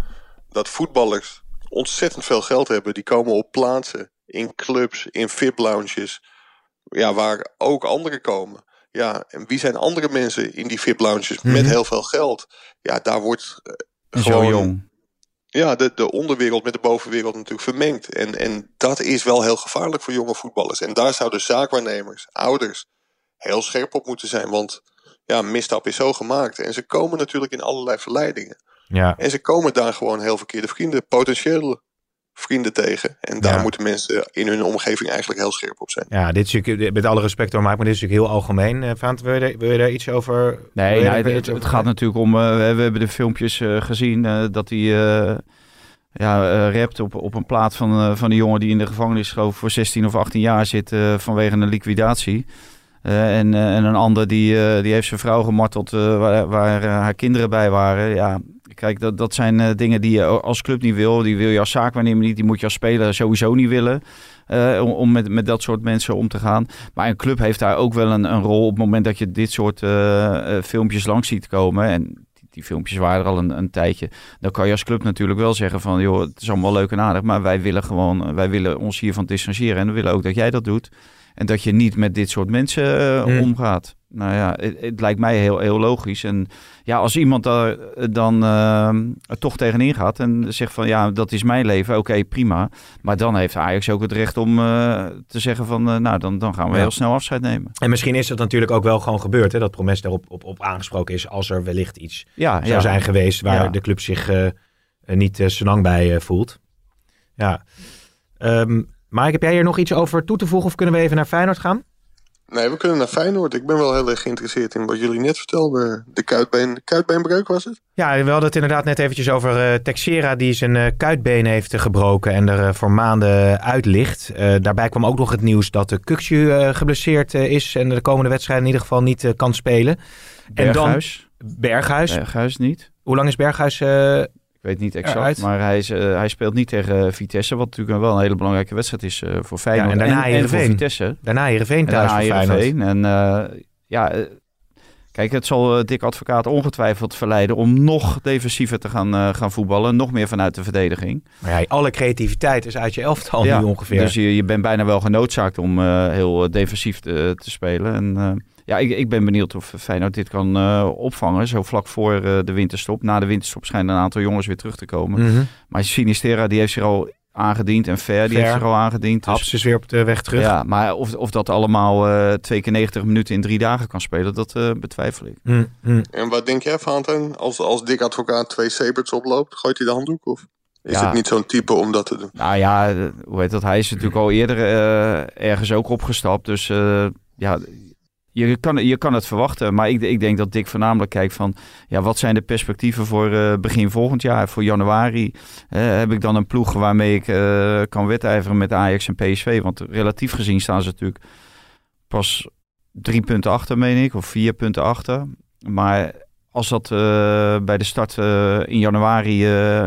dat voetballers ontzettend veel geld hebben. Die komen op plaatsen, in clubs, in VIP-lounges, ja, waar ook anderen komen. Ja, en wie zijn andere mensen in die VIP-lounges met mhm. heel veel geld? Ja, daar wordt uh, gewoon... Zo jong. Ja, de, de onderwereld met de bovenwereld natuurlijk vermengd. En, en dat is wel heel gevaarlijk voor jonge voetballers. En daar zouden zaakwaarnemers, ouders, heel scherp op moeten zijn. Want ja, misstap is zo gemaakt. En ze komen natuurlijk in allerlei verleidingen. Ja. En ze komen daar gewoon heel verkeerde vrienden, potentiële vrienden tegen. En daar moeten mensen in hun omgeving eigenlijk heel scherp op zijn. Ja, dit is natuurlijk, met alle respect door maar dit is natuurlijk heel algemeen. Uh, Vaant, wil, je, wil je daar iets over? Nee, nou, het, het, gaat natuurlijk om, uh, we hebben de filmpjes uh, gezien dat hij ja, uh, rapt op, op een plaat van, uh, van een jongen die in de gevangenis geloof voor 16 of 18 jaar zit uh, vanwege een liquidatie. en, en een ander die, die heeft zijn vrouw gemarteld waar, waar haar kinderen bij waren. Ja, kijk, dat, dat zijn dingen die je als club niet wil. Die wil je als zaakwaarnemer niet. Die moet je als speler sowieso niet willen. om, om met, met dat soort mensen om te gaan. Maar een club heeft daar ook wel een, een rol op het moment dat je dit soort filmpjes langs ziet komen. En die filmpjes waren er al een, een, tijdje. Dan kan je als club natuurlijk wel zeggen van, joh, het is allemaal leuk en aardig, maar wij willen gewoon, wij willen ons hiervan distancieren en we willen ook dat jij dat doet. En dat je niet met dit soort mensen uh, omgaat. Nou ja, het, het, lijkt mij heel, heel logisch. En ja, als iemand daar dan uh, er toch tegenin gaat en zegt van ja, dat is mijn leven, oké, prima. Maar dan heeft Ajax ook het recht om uh, te zeggen van uh, nou, dan, dan gaan we ja. heel snel afscheid nemen. En misschien is het natuurlijk ook wel gewoon gebeurd, hè, dat Promes daarop op, op aangesproken is als er wellicht iets ja, zou zijn geweest waar de club zich niet uh, lang bij voelt. Ja. Um, Mike, heb jij hier nog iets over toe te voegen of kunnen we even naar Feyenoord gaan? Nee, we kunnen naar Feyenoord. Ik ben wel heel erg geïnteresseerd in wat jullie net vertelden. De kuitbeen, kuitbeenbreuk was het? Ja, we hadden het inderdaad net eventjes over uh, Texera die zijn uh, kuitbeen heeft uh, gebroken en er voor maanden uit ligt. daarbij kwam ook nog het nieuws dat de Kuksju geblesseerd is en de komende wedstrijd in ieder geval niet kan spelen. Berghuis? En dan, Berghuis. Berghuis niet. Hoe lang is Berghuis weet niet exact, maar hij, is, uh, hij speelt niet tegen Vitesse, wat natuurlijk wel een hele belangrijke wedstrijd is uh, voor Feyenoord ja, en, daarna en, en voor Vitesse. Daarna Heerenveen thuis en daarna voor Heerenveen. En ja, kijk, het zal Dick Advocaat ongetwijfeld verleiden om nog defensiever te gaan, gaan voetballen, nog meer vanuit de verdediging. Maar ja, alle creativiteit is uit je elftal ja, nu ongeveer. Dus je, je bent bijna wel genoodzaakt om heel defensief te, te spelen en ja, ik, ik ben benieuwd of Feyenoord dit kan uh, opvangen. Zo vlak voor uh, de winterstop. Na de winterstop schijnen een aantal jongens weer terug te komen. Mm -hmm. Maar Sinistera die heeft zich al aangediend. En Ver, die heeft zich al aangediend. Dus... Haps is weer op de weg terug. Ja, maar of, of dat allemaal uh, twee keer 90 minuten in drie dagen kan spelen, dat betwijfel ik. Mm -hmm. En wat denk jij, Valentin? Als, als Dick Advocaat twee Saberts oploopt, gooit hij de handdoek? Of is ja. het niet zo'n type om dat te doen? Nou ja, hoe heet dat? Hij is natuurlijk al eerder ergens ook opgestapt. Dus ja, je kan, je kan het verwachten, maar ik, ik denk dat Dick voornamelijk kijkt van... ja, wat zijn de perspectieven voor uh, begin volgend jaar, voor januari? Heb ik dan een ploeg waarmee ik uh, kan wedijveren met Ajax en PSV? Want relatief gezien staan ze natuurlijk pas drie punten achter, meen ik, of vier punten achter. Maar als dat bij de start in januari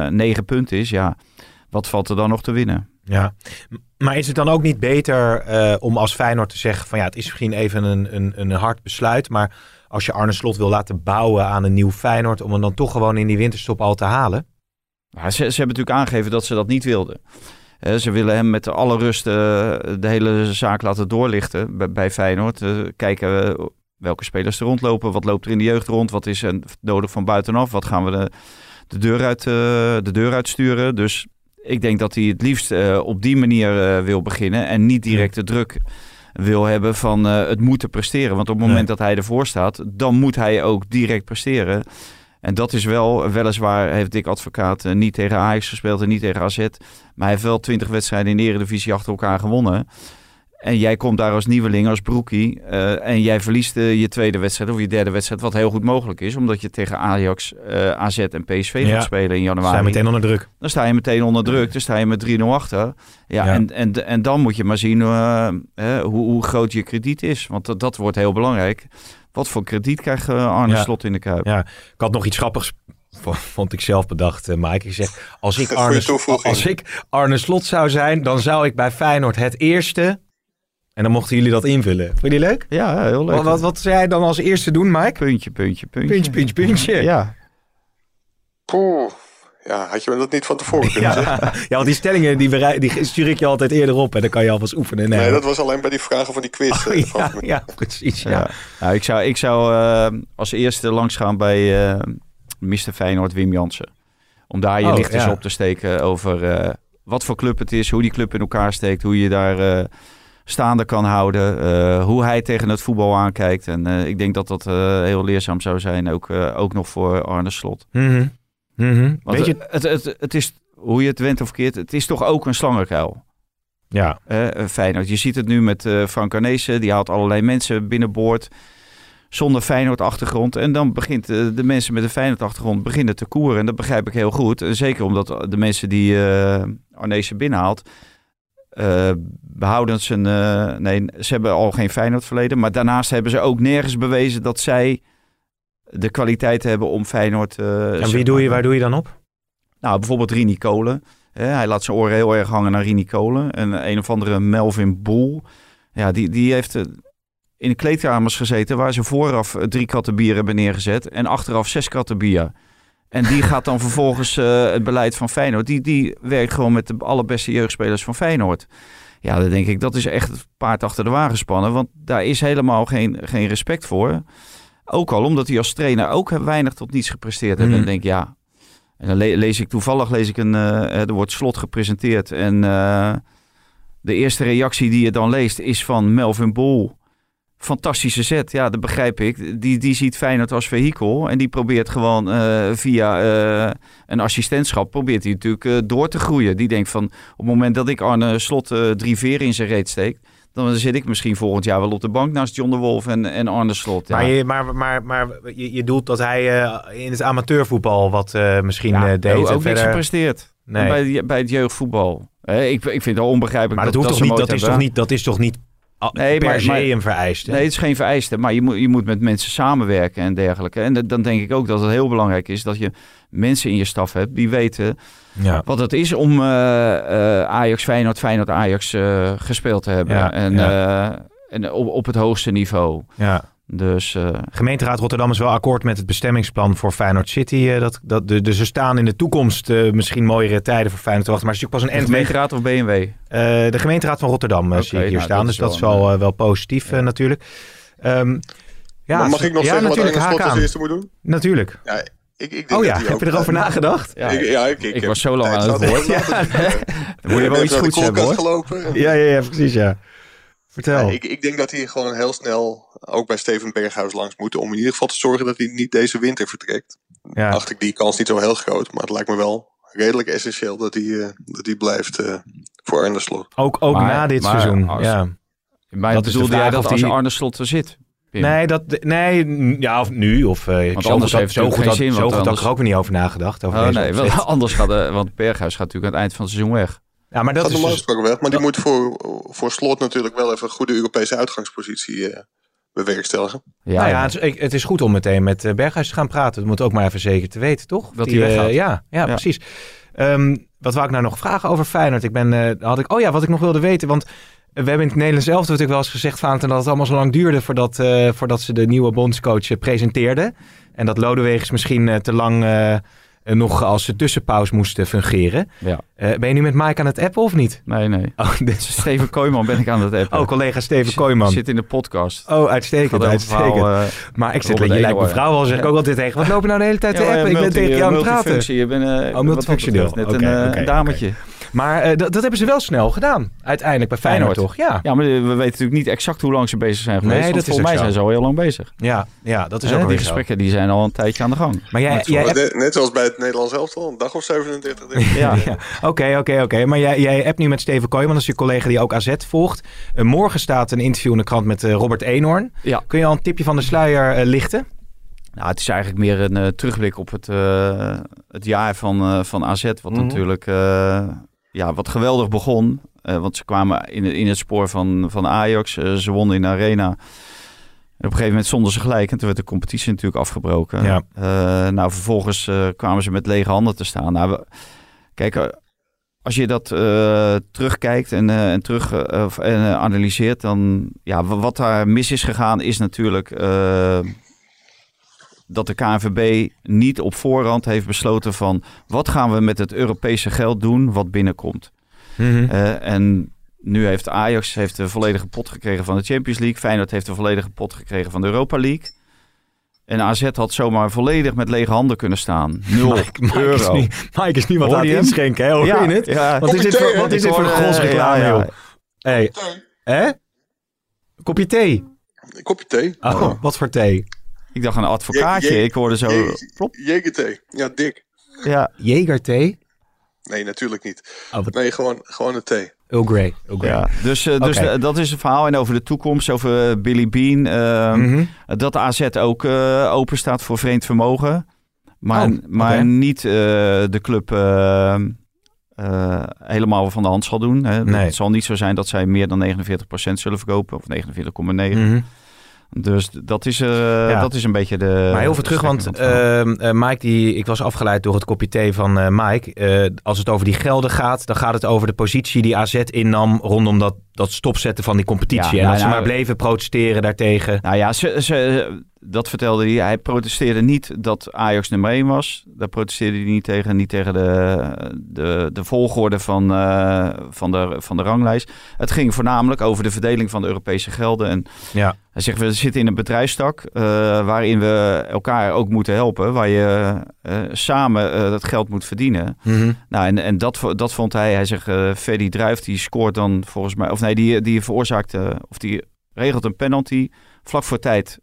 negen punten is, ja, wat valt er dan nog te winnen? Ja, maar is het dan ook niet beter uh, om als Feyenoord te zeggen van ja, het is misschien even een, een, een hard besluit, maar als je Arne Slot wil laten bouwen aan een nieuw Feyenoord, om hem dan toch gewoon in die winterstop al te halen? Ze, ze hebben natuurlijk aangegeven dat ze dat niet wilden. Uh, ze willen hem met alle rust uh, de hele zaak laten doorlichten bij, bij Feyenoord. kijken welke spelers er rondlopen, wat loopt er in de jeugd rond, wat is er nodig van buitenaf, wat gaan we de, de, deur, uit, de deur uitsturen. Dus ik denk dat hij het liefst uh, op die manier uh, wil beginnen en niet direct de druk wil hebben van uh, het moeten presteren. Want op het moment dat hij ervoor staat, dan moet hij ook direct presteren. En dat is wel, weliswaar heeft Dick Advocaat niet tegen Ajax gespeeld en niet tegen AZ. Maar hij heeft wel twintig wedstrijden in de Eredivisie achter elkaar gewonnen. En jij komt daar als nieuweling, als broekie. Uh, en jij verliest uh, je tweede wedstrijd of je derde wedstrijd. Wat heel goed mogelijk is. Omdat je tegen Ajax, uh, eh, AZ en PSV ja. gaat spelen in januari. Dan sta je meteen onder druk. Dan sta je meteen onder druk. Dan sta je met 3-0 achter. Ja, ja, En, en, en dan moet je maar zien hoe, hoe groot je krediet is. Want dat, dat wordt heel belangrijk. Wat voor krediet krijgt Arne ja. Slot in de Kuip? Ja, ik had nog iets grappigs vond ik zelf bedacht, Mike. Ik zeg, als ik, Arne, als ik Arne Slot zou zijn, dan zou ik bij Feyenoord het eerste en dan mochten jullie dat invullen. Vond je die leuk? Ja, heel leuk. Wat, wat, wat zou jij dan als eerste doen, Mike? Puntje, puntje, puntje. Puntje, puntje, puntje. Ja. Poeh. Ja, had je me dat niet van tevoren kunnen ja. zeggen? Ja, want die stellingen die, die stuur ik je altijd eerder op en dan kan je alvast oefenen. Nee, nee dat was alleen bij die vragen van die quiz. Oh, ja, ja, precies. Ja. ja. Nou, ik zou, ik zou uh, als eerste langsgaan bij uh, Mr. Feyenoord Wim Jansen. Om daar je oh, licht eens op te steken over uh, wat voor club het is, hoe die club in elkaar steekt, hoe je daar staande kan houden. Uh, hoe hij tegen het voetbal aankijkt. En uh, ik denk dat dat uh, heel leerzaam zou zijn, ook, ook nog voor Arne Slot. Mm -hmm. Mm -hmm. Weet je, het, het, het, is, hoe je het went of keert, het is toch ook een slangenkuil. Ja. Feyenoord. Je ziet het nu met Frank Arnezen, die haalt allerlei mensen binnenboord. zonder Feyenoord-achtergrond. En dan begint de mensen met een Feyenoord-achtergrond beginnen te koeren. En dat begrijp ik heel goed. Zeker omdat de mensen die uh, Arnezen binnenhaalt, uh, behouden zijn... nee, ze hebben al geen Feyenoord-verleden. Maar daarnaast hebben ze ook nergens bewezen dat zij de kwaliteit hebben om Feyenoord... en wie doe je, waar doe je dan op? Nou, bijvoorbeeld Rini Kolen. hij laat zijn oren heel erg hangen naar Rini Kolen. En een of andere Melvin Boel. Ja, die, die heeft in de kleedkamers gezeten waar ze vooraf drie kratten bier hebben neergezet en achteraf zes kratten bier. En die gaat dan vervolgens uh, het beleid van Feyenoord. Die, die werkt gewoon met de allerbeste jeugdspelers van Feyenoord. Ja, dan denk ik, dat is echt het paard achter de wagen spannen. Want daar is helemaal geen, geen respect voor. Ook al omdat hij als trainer ook weinig tot niets gepresteerd heeft. En dan mm. denk ik, ja. En dan lees ik toevallig lees ik een, uh, er wordt slot gepresenteerd. En uh, de eerste reactie die je dan leest is van Melvin Bol fantastische zet. Ja, dat begrijp ik. Die, die ziet Feyenoord als vehikel. En die probeert gewoon uh, via uh, een assistentschap... probeert hij natuurlijk uh, door te groeien. Die denkt van, op het moment dat ik Arne Slot drie veren in zijn reet steek... dan zit ik misschien volgend jaar wel op de bank naast John de Wolf en, en Arne Slot. Ja. Maar, je, maar, maar, maar je, je doelt dat hij in het amateurvoetbal wat misschien ja, deed. Ook, ook niks gepresteerd. Nee. Bij, bij het jeugdvoetbal. ik, ik vind het onbegrijpelijk. Maar dat, dat, hoeft toch niet, dat, is toch niet, dat is toch niet nee, per se een vereiste. Nee, het is geen vereiste. Maar je moet, je moet met mensen samenwerken en dergelijke. En dan denk ik ook dat het heel belangrijk is dat je mensen in je staf hebt die weten ja. wat het is om uh, uh, Ajax, Feyenoord, Feyenoord, Ajax uh, gespeeld te hebben. Ja, en, en op, op het hoogste niveau. Ja. Dus, uh, Gemeenteraad Rotterdam is wel akkoord met het bestemmingsplan voor Feyenoord City. Uh, dat, dat, de, dus er staan in de toekomst uh, misschien mooiere tijden voor Feyenoord te wachten. Maar het is natuurlijk pas een gemeenteraad of BMW? de gemeenteraad van Rotterdam okay, zie ik hier nou, staan. dus dat is wel, wel positief ja. natuurlijk. Um, ja, maar mag ik nog ja, zeggen wat als eerste moet doen? Natuurlijk. Ja, ik, ik denk oh ja, heb je erover nagedacht? Ja, ik, ja, ik, ik was zo lang aan het woord. Ja, Dan moet je wel iets goeds hebben hoor. Gelopen. Ja, ja, ja, precies ja. Vertel. Ja, ik, ik denk dat hij gewoon heel snel ook bij Steven Berghuis langs moet. Om in ieder geval te zorgen dat hij niet deze winter vertrekt. Ja. Acht ik die kans niet zo heel groot. Maar het lijkt me wel redelijk essentieel dat hij, uh, dat hij blijft uh, voor Arne Slot. Ook, ook maar, na dit maar, seizoen. Als, ja. Maar dat bedoelde jij dat als die... Arne Slot er zit? Pim. Nee, dat, nee, ja, of nu. Of, uh, want anders heeft zo goed, geen zin. Zo goed anders... had ik er ook weer niet over nagedacht. Over oh, nee, wel, anders gaat, uh, want Berghuis gaat natuurlijk aan het eind van het seizoen weg. Ja, maar dat gaat is normaal dus- gesproken weg. Maar die moet voor, voor slot natuurlijk wel even een goede Europese uitgangspositie uh, bewerkstelligen. Ja, nou ja, het is, het is, goed om meteen met uh, Berghuis te gaan praten. Dat moet ook maar even zeker te weten, toch? Dat hij weggaat. Uh, ja, ja, ja, precies. Um, wat wou ik nou nog vragen over Feyenoord? Ik ben, uh, had ik, oh ja, wat ik nog wilde weten, want we hebben in het Nederlands zelf natuurlijk wel eens gezegd, Valentin, dat het allemaal zo lang duurde voordat, uh, voordat ze de nieuwe bondscoach presenteerden. En dat Lodewegers misschien te lang uh, nog als tussenpauze moesten fungeren. Ja. Uh, ben je nu met Mike aan het appen of niet? Nee, nee. Oh, dit... Steven Kooijman ben ik aan het appen. Oh, collega Steven Kooijman. Zit in de podcast. Oh, uitstekend, uitstekend. Verhaal, uh, maar ik zit, je lijkt mevrouw al, zeg ik ook altijd tegen. Wat lopen nou de hele tijd te appen? ik ben tegen je aan het praten. Je bent uh, oh, multifunctioneel. Net okay, een okay, dametje. Okay. Maar uh, dat, dat hebben ze wel snel gedaan. Uiteindelijk bij Feyenoord, Feyenoord, toch? Ja. ja, maar we weten natuurlijk niet exact hoe lang ze bezig zijn geweest. Nee, dat volgens mij zo. zijn ze al heel lang bezig. Ja, ja dat is ook Die gesprekken die zijn al een tijdje aan de gang. Maar jij, jij hebt... Net zoals bij het Nederlands elftal, een dag of 37. Denk ik. ja, oké, oké, oké. Maar jij, jij hebt nu met Steven Kooijman, dat is je collega die ook AZ volgt. Uh, morgen staat een interview in de krant met uh, Robert Eenhoorn. Ja. Kun je al een tipje van de sluier lichten? Nou, het is eigenlijk meer een uh, terugblik op het, uh, het jaar van, uh, van AZ. Wat mm-hmm. natuurlijk ja, wat geweldig begon. want ze kwamen in, in het spoor van, van Ajax. ze wonnen in de arena. En op een gegeven moment stonden ze gelijk. En toen werd de competitie natuurlijk afgebroken. Ja. nou, vervolgens kwamen ze met lege handen te staan. Nou, we, kijk, als je dat terugkijkt en, en terug en, analyseert, dan ja, wat daar mis is gegaan, is natuurlijk dat de KNVB niet op voorhand heeft besloten van wat gaan we met het Europese geld doen wat binnenkomt. Mm-hmm. Uh, en nu heeft Ajax heeft de volledige pot gekregen van de Champions League. Feyenoord heeft de volledige pot gekregen van de Europa League. En AZ had zomaar volledig met lege handen kunnen staan. Nul Mike, euro. Is niet, Mike is niet wat aan het inschenken, hè? Hoor ja, je het? Ja. Wat is dit voor, wat is dit voor een godsreclame, ja, ja. Hey. Hè? Kopje thee? Kopje thee. Oh, oh. wat voor thee? Ik dacht een advocaatje. Je, ik hoorde zo... Jegerthee. Ja, dik. Ja. Jegerthee? Nee, natuurlijk niet. Oh, nee, gewoon, gewoon een thee. Earl Grey. Earl Grey. Ja, dus, eh, dus eh, dat is het verhaal. En over de toekomst, over eh, Billy Bean. eh, Mhm. Dat de AZ ook eh, open staat voor vreemd vermogen. Maar, Oh, maar niet eh, de club eh, eh, helemaal van de hand zal doen. Hè. Nee. Het zal niet zo zijn dat zij meer dan 49% zullen verkopen. Of 49,9%. Mhm. Dus dat is, eh, dat is een beetje de... Maar heel veel terug, want eh, Mike, die, ik was afgeleid door het kopje thee van eh, Mike. Als het over die gelden gaat, dan gaat het over de positie die AZ innam rondom dat, dat stopzetten van die competitie. Ja, en nou, dat ze nou, maar bleven protesteren daartegen. Nou ja, ze, ze, dat vertelde hij. Hij protesteerde niet dat Ajax nummer 1 was. Daar protesteerde hij niet tegen. Niet tegen de, de, de volgorde van, eh, van, de, van de ranglijst. Het ging voornamelijk over de verdeling van de Europese gelden. En Ja. hij zegt, we zitten in een bedrijfstak eh, waarin we elkaar ook moeten helpen. Waar je eh, samen dat geld moet verdienen. Mhm. Nou, en, en dat, dat vond hij. Hij zegt, Ferdy Druijf, die scoort dan volgens mij... Of nee, die, die veroorzaakt... eh, of die regelt een penalty vlak voor tijd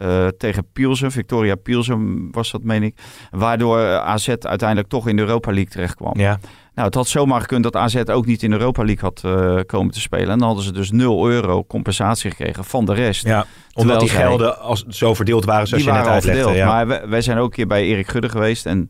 eh, tegen Pielsen. Victoria Pielsen was dat, meen ik. Waardoor eh, AZ uiteindelijk toch in de Europa League terecht kwam. Ja. Nou, het had zomaar gekund dat AZ ook niet in de Europa League had eh, komen te spelen. En dan hadden ze dus 0 euro compensatie gekregen van de rest. ja, omdat die zij- gelden als, zo verdeeld waren zoals die je net uitlegde. verdeeld. Ja. Maar wij, wij zijn ook een keer bij Erik Gudde geweest. En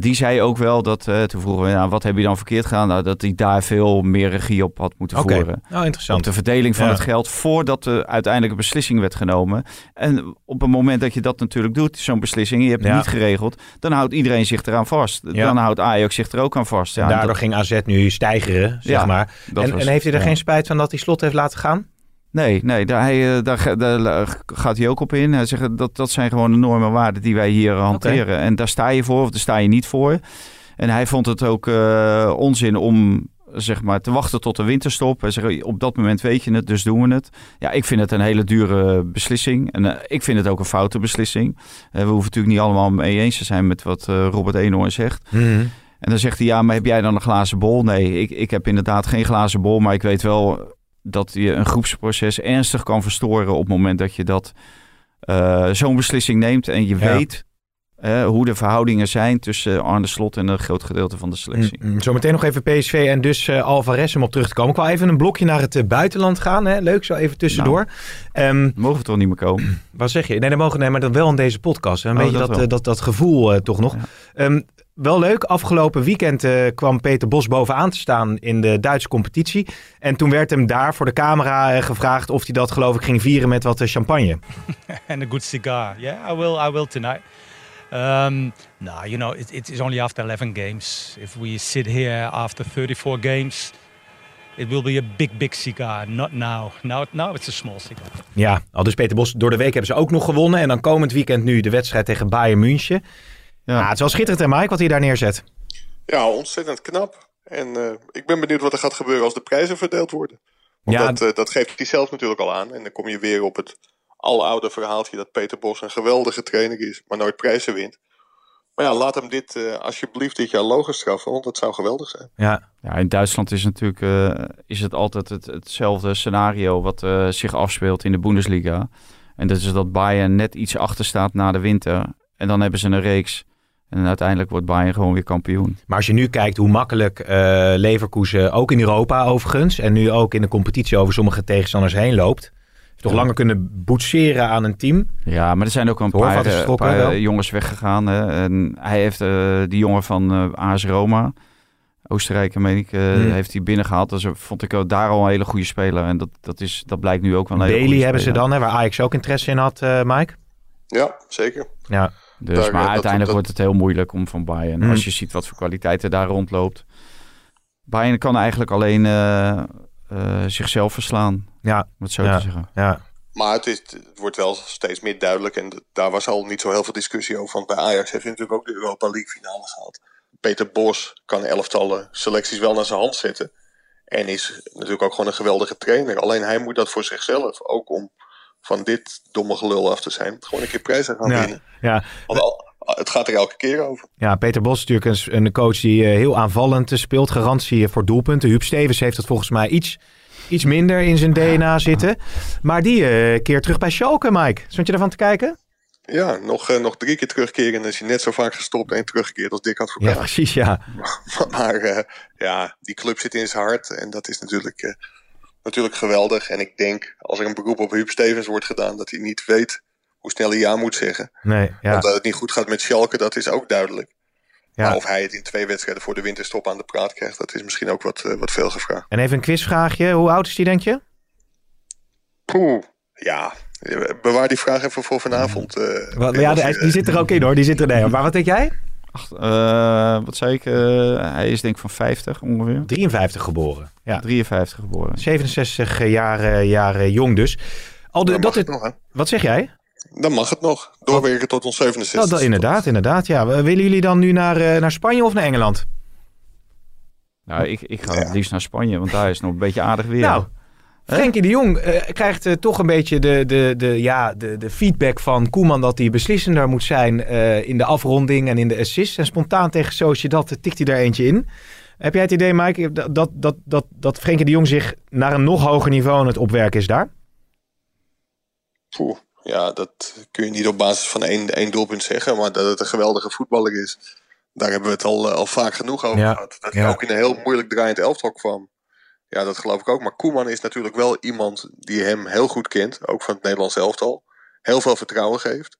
die zei ook wel dat, eh, toen vroegen we, nou, wat heb je dan verkeerd gedaan? Nou, dat hij daar veel meer regie op had moeten Oké, voeren. nou Op interessant. de verdeling van Ja. het geld voordat de uiteindelijke beslissing werd genomen. En op het moment dat je dat natuurlijk doet, zo'n beslissing, je hebt het niet geregeld, dan houdt iedereen zich eraan vast. Ja. Dan houdt Ajax zich er ook aan vast. Ja, en daardoor dat- ging AZ nu stijgeren, zeg maar. En, was- en heeft hij er geen spijt van dat hij slot heeft laten gaan? Nee, nee daar, hij, eh, daar, daar eh, gaat hij ook op in. Hij zegt dat dat zijn gewoon de normen en waarden die wij hier hanteren. En daar sta je voor of daar sta je niet voor. En hij vond het ook eh, onzin om zeg maar, te wachten tot de winterstop. Hij zegt, op dat moment weet je het, dus doen we het. Ja, ik vind het een hele dure beslissing. En ik vind het ook een foute beslissing. We hoeven natuurlijk niet allemaal mee eens te zijn met wat eh, Robert Eenhoorn zegt. En dan zegt hij, ja, maar heb jij dan een glazen bol? Nee, ik, ik heb inderdaad geen glazen bol, maar ik weet wel dat je een groepsproces ernstig kan verstoren op het moment dat je dat eh, zo'n beslissing neemt en je Ja. weet hoe de verhoudingen zijn tussen Arne Slot en een groot gedeelte van de selectie. Mm, mm. Zometeen nog even PSV en dus eh Alvarez om op terug te komen. Ik wil even een blokje naar het eh, buitenland gaan. Hè? Leuk, zo even tussendoor. Ehm, Mogen we toch niet meer komen? wat zeg je? Nee, dat mogen nee, maar dan wel in deze podcast. Hè? Een Oh, beetje dat dat, dat, dat gevoel toch nog. Ja. Ehm, wel leuk, afgelopen weekend eh, kwam Peter Bos bovenaan te staan in de Duitse competitie. En toen werd hem daar voor de camera eh, gevraagd of hij dat geloof ik ging vieren met wat eh, champagne. and a good cigar. Yeah, I will. I will tonight. Um, no, you know, it, it is only after 11 games. If we sit here after 34 games, it will be a big, big cigar. Not now. Now, now it's a small cigar. Ja, al dus Peter Bos, door de week hebben ze ook nog gewonnen. En dan komend weekend nu de wedstrijd tegen Bayern München. Ja, het is wel schitterend hè Mike wat hij daar neerzet. Ja, ontzettend knap. En eh, ik ben benieuwd wat er gaat gebeuren als de prijzen verdeeld worden. Want Ja. dat, eh, dat geeft hij zelf natuurlijk al aan. En dan kom je weer op het aloude verhaaltje dat Peter Bos een geweldige trainer is, maar nooit prijzen wint. Maar ja, laat hem dit eh, alsjeblieft dit jaar logisch straffen, want dat zou geweldig zijn. Ja, Ja, in Duitsland is natuurlijk eh, is het altijd het, hetzelfde scenario wat eh, zich afspeelt in de Bundesliga. En dat is dat Bayern net iets achter staat na de winter. En dan hebben ze een reeks. En uiteindelijk wordt Bayern gewoon weer kampioen. Maar als je nu kijkt hoe makkelijk eh Leverkusen, ook in Europa overigens, en nu ook in de competitie over sommige tegenstanders heen loopt, toch Ja. langer kunnen boetseren aan een team. Ja, maar er zijn ook een Hoorvat paar, eh, vertrokken, paar, wel. eh, jongens weggegaan. Hè. En hij heeft eh, die jongen van eh AS Roma, Oostenrijk, meen ik, eh, Hmm. heeft hij binnengehaald. Dus vond ik ook daar al een hele goede speler. En dat, dat, is, dat blijkt nu ook wel een hele Bailey goede hebben ze dan, hè, waar Ajax ook interesse in had, eh, Mike. Ja, zeker. Ja, Dus, Daar, maar dat- uiteindelijk dat- wordt het heel moeilijk om van Bayern. Hmm. Als je ziet wat voor kwaliteiten daar rondloopt. Bayern kan eigenlijk alleen eh, eh, zichzelf verslaan, ja, om het zo Ja. te zeggen. ja. Maar het, is, het wordt wel steeds meer duidelijk. En daar was al niet zo heel veel discussie over. Want bij Ajax heeft hij natuurlijk ook de Europa League finale gehad. Peter Bos kan elftallen selecties wel naar zijn hand zetten. En is natuurlijk ook gewoon een geweldige trainer. Alleen hij moet dat voor zichzelf. Ook om van dit domme gelul af te zijn. Gewoon een keer prijzen gaan Ja. winnen. ja. Want al- het gaat er elke keer over. Ja, Peter Bos is natuurlijk een, een coach die eh, heel aanvallend eh, speelt. Garantie voor doelpunten. Huub Stevens heeft het volgens mij iets, iets minder in zijn DNA zitten. Maar die eh keert terug bij Schalke, Mike. Stond je ervan te kijken? Ja, nog, uh, nog drie keer terugkeren en dan is hij net zo vaak gestopt en teruggekeerd als Dick Advocaat. Ja, precies, ja. maar uh, ja, die club zit in zijn hart en dat is natuurlijk, uh, natuurlijk geweldig. En ik denk, als er een beroep op Huub Stevens wordt gedaan, dat hij niet weet hoe snel hij ja moet zeggen. Nee, ja. Want dat het niet goed gaat met Schalke, dat is ook duidelijk. Ja. Maar of hij het in twee wedstrijden voor de winterstop aan de praat krijgt, dat is misschien ook wat, wat veel gevraagd. En even een quizvraagje. Hoe oud is die, denk je? Poeh, ja, Bewaar die vraag even voor vanavond. Uh, wat, ja, die, die zit er ook in hoor. Die zit er, nee, maar wat denk jij? Ach, uh, wat zei ik? Uh, hij is denk ik van 50 ongeveer. 53 geboren. Ja. 53 geboren. 67 jaar, jaar jong dus. Al de, dat het, nog, wat zeg jij? Dan mag het nog. Doorwerken tot ons 67. Nou, dat, inderdaad, inderdaad. Ja. Willen jullie dan nu naar, naar Spanje of naar Engeland? Nou, ik, ik ga ja. het liefst naar Spanje, want daar is nog een beetje aardig weer. Nou, Frenkie de Jong uh, krijgt uh, toch een beetje de, de, de, ja, de, de feedback van Koeman dat hij beslissender moet zijn uh, in de afronding en in de assist. En spontaan tegen Sociedad tikt hij daar eentje in. Heb jij het idee, Mike, dat, dat, dat, dat, dat Frenkie de Jong zich naar een nog hoger niveau aan het opwerken is daar? Poeh, ja, dat kun je niet op basis van één, één doelpunt zeggen. Maar dat het een geweldige voetballer is, daar hebben we het al, al vaak genoeg over ja, gehad. Dat ja. hij ook in een heel moeilijk draaiend elftal kwam. Ja, dat geloof ik ook. Maar Koeman is natuurlijk wel iemand die hem heel goed kent. Ook van het Nederlands elftal. Heel veel vertrouwen geeft.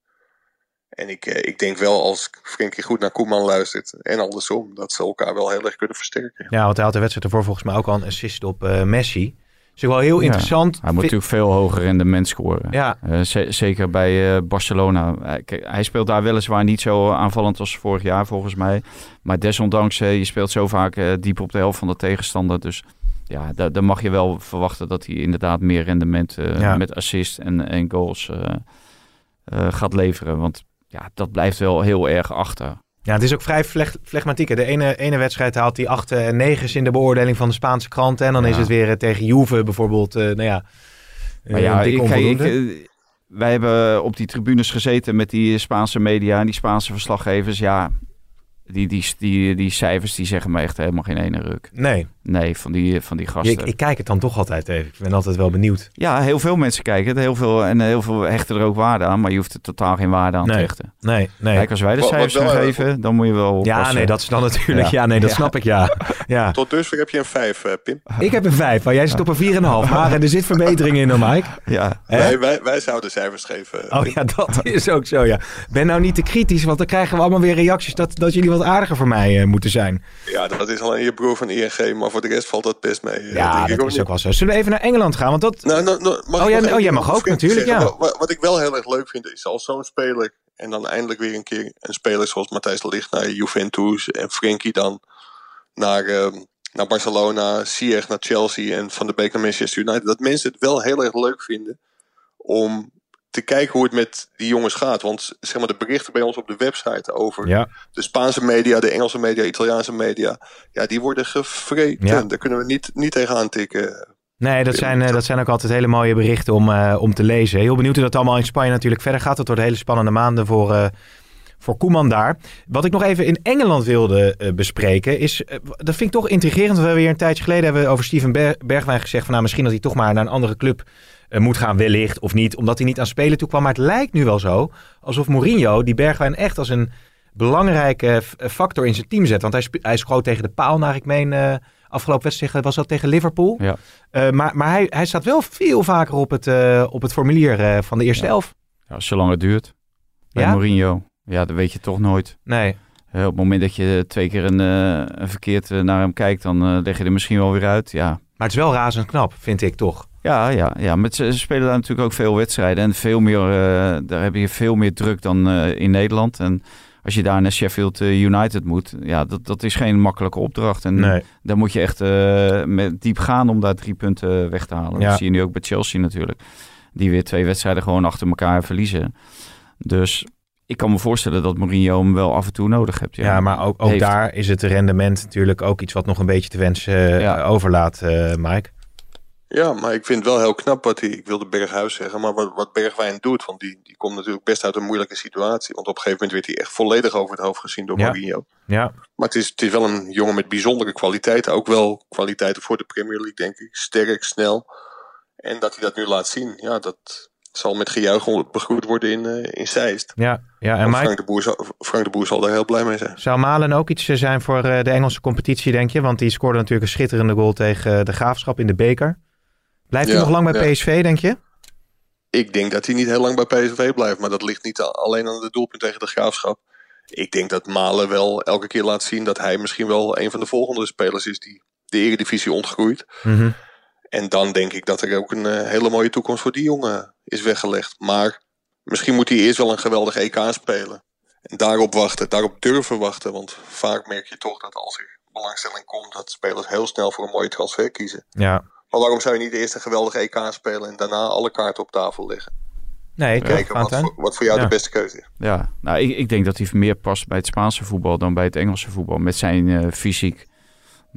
En ik, ik denk wel als Frenkie goed naar Koeman luistert en andersom, dat ze elkaar wel heel erg kunnen versterken. Ja, want hij had de wedstrijd ervoor volgens mij ook al een assist op uh, Messi. Dus wel heel interessant. Ja, hij moet natuurlijk veel hoger rendement scoren. Ja. Uh, zeker bij uh, Barcelona. Kijk, hij speelt daar weliswaar niet zo aanvallend als vorig jaar volgens mij. Maar desondanks, je speelt zo vaak diep op de helft van de tegenstander. Dus ja, daar, daar, mag je wel verwachten dat hij inderdaad meer rendement uh, ja. met assist en, en goals uh, uh, gaat leveren. Want ja, dat blijft wel heel erg achter. Ja, het is ook vrij flegmatiek. De ene, ene wedstrijd haalt hij 8 en 9 in de beoordeling van de Spaanse kranten. En dan Ja. is het weer tegen Juve bijvoorbeeld. eh, nou ja, Maar ja, ik, kijk, ik, onvoldoende. eh, wij hebben op die tribunes gezeten met die Spaanse media en die Spaanse verslaggevers. Ja, die, die, die, die cijfers die zeggen me echt helemaal geen ene ruk. Nee, Nee, van die, van die gasten. ik, ik kijk het dan toch altijd even. Ik ben altijd wel benieuwd. Ja, heel veel mensen kijken het. Heel veel, en heel veel hechten er ook waarde aan. Maar je hoeft er totaal geen waarde aan Nee. te hechten. Nee, nee. Kijk, als wij de cijfers gaan geven, dan moet je wel ja, nee, dat is dan natuurlijk. Ja, Ja. nee, dat Ja. snap ik, ja. ja. Tot dusver heb je een 5, eh, Pim. Ik heb een 5, maar jij zit op een 4,5. Maar er zit verbetering in, dan, Mike. Ja, Hè? Wij, wij, wij zouden cijfers geven. Oh ja, dat is ook zo, ja. Ben nou niet te kritisch, want dan krijgen we allemaal weer reacties dat, dat jullie wat aardiger voor mij eh, moeten zijn. Ja, dat is alleen je broer van ING, maar voor de rest valt dat best mee. eh, Ja, dat is ook wel zo. Zullen we even naar Engeland gaan? Want dat... Nou, nou, nou, Oh, jij- oh, jij ding mag ook natuurlijk, zeggen? ja. Wat, wat- wat ik wel heel erg leuk vind, is als zo'n speler en dan eindelijk weer een keer een speler zoals Matthijs de Ligt naar Juventus en Frenkie dan naar, ehm, naar Barcelona, Ziyech naar Chelsea en Van de Beek naar Manchester United. Dat mensen het wel heel erg leuk vinden om te kijken hoe het met die jongens gaat. Want zeg maar, de berichten bij ons op de website over Ja, de Spaanse media, de Engelse media, Italiaanse media, ja, die worden gevreten. Ja. Daar kunnen we niet, niet tegenaan tikken. nee, dat zijn, eh, dat zijn ook altijd hele mooie berichten om, eh, om te lezen. Heel benieuwd hoe dat allemaal in Spanje natuurlijk verder gaat. Het wordt hele spannende maanden voor, eh, voor Koeman daar. Wat ik nog even in Engeland wilde bespreken is, dat vind ik toch intrigerend. We hebben hier een tijdje geleden hebben over Steven Ber- Bergwijn gezegd van nou misschien dat hij toch maar naar een andere club moet gaan wellicht of niet. Omdat hij niet aan spelen toe kwam. Maar het lijkt nu wel zo alsof Mourinho die Bergwijn echt als een belangrijke f- factor in zijn team zet. Want hij, hij schoot tegen de paal naar ik meen eh, afgelopen wedstrijd was dat tegen Liverpool. Ja. Eh, maar maar hij, hij staat wel veel vaker op het, eh, op het formulier eh, van de eerste Ja. elf. Ja, zolang het duurt. Bij Ja? Mourinho. Ja, dat weet je toch nooit. Nee. Eh, op het moment dat je twee keer een, eh, een verkeerd eh, naar hem kijkt, dan eh, leg je er misschien wel weer uit. Ja, Maar het is wel razend knap, vind ik toch. ja, ja, ja. Maar ze, ze spelen daar natuurlijk ook veel wedstrijden. En veel meer, eh, daar heb je veel meer druk dan eh, in Nederland. En als je daar naar Sheffield eh, United moet, ja, dat, dat is geen makkelijke opdracht. En Nee. daar moet je echt eh, met diep gaan om daar drie punten weg te halen. Ja. Dat zie je nu ook bij Chelsea natuurlijk. Die weer twee wedstrijden gewoon achter elkaar verliezen. Dus ik kan me voorstellen dat Mourinho hem wel af en toe nodig hebt. Ja, maar ook, ook daar is het rendement natuurlijk ook iets wat nog een beetje te wensen eh, Ja. overlaat, eh, Mike. Ja, maar ik vind het wel heel knap wat hij, ik wilde Berghuis zeggen, maar wat, wat Bergwijn doet. Want die, die komt natuurlijk best uit een moeilijke situatie. Want op een gegeven moment werd hij echt volledig over het hoofd gezien door Ja. Mourinho. Ja, Maar het is, het is wel een jongen met bijzondere kwaliteiten. Ook wel kwaliteiten voor de Premier League, denk ik. Sterk, snel. En dat hij dat nu laat zien, ja, dat zal met gejuich begroet worden in, uh, in Zeist. Ja, ja en Mike... Frank, de Boer zal, Frank de Boer zal daar heel blij mee zijn. Zou Malen ook iets zijn voor de Engelse competitie, denk je? Want die scoorde natuurlijk een schitterende goal tegen de Graafschap in de beker. Blijft hij nog lang bij PSV, denk je? Ik denk dat hij niet heel lang bij PSV blijft. Maar dat ligt niet alleen aan de doelpunt tegen de Graafschap. Ik denk dat Malen wel elke keer laat zien dat hij misschien wel een van de volgende spelers is die de Eredivisie ontgroeit. Mm En dan denk ik dat er ook een uh, hele mooie toekomst voor die jongen is weggelegd. Maar misschien moet hij eerst wel een geweldig EK spelen. En daarop wachten, daarop durven wachten. Want vaak merk je toch dat als er belangstelling komt, dat spelers heel snel voor een mooie transfer kiezen. Ja. Maar waarom zou je niet eerst een geweldige EK spelen en daarna alle kaarten op tafel leggen? Nee, kijken wat voor, wat voor jou ja. de beste keuze is. Ja, nou, ik, ik denk dat hij meer past bij het Spaanse voetbal dan bij het Engelse voetbal met zijn uh, fysiek.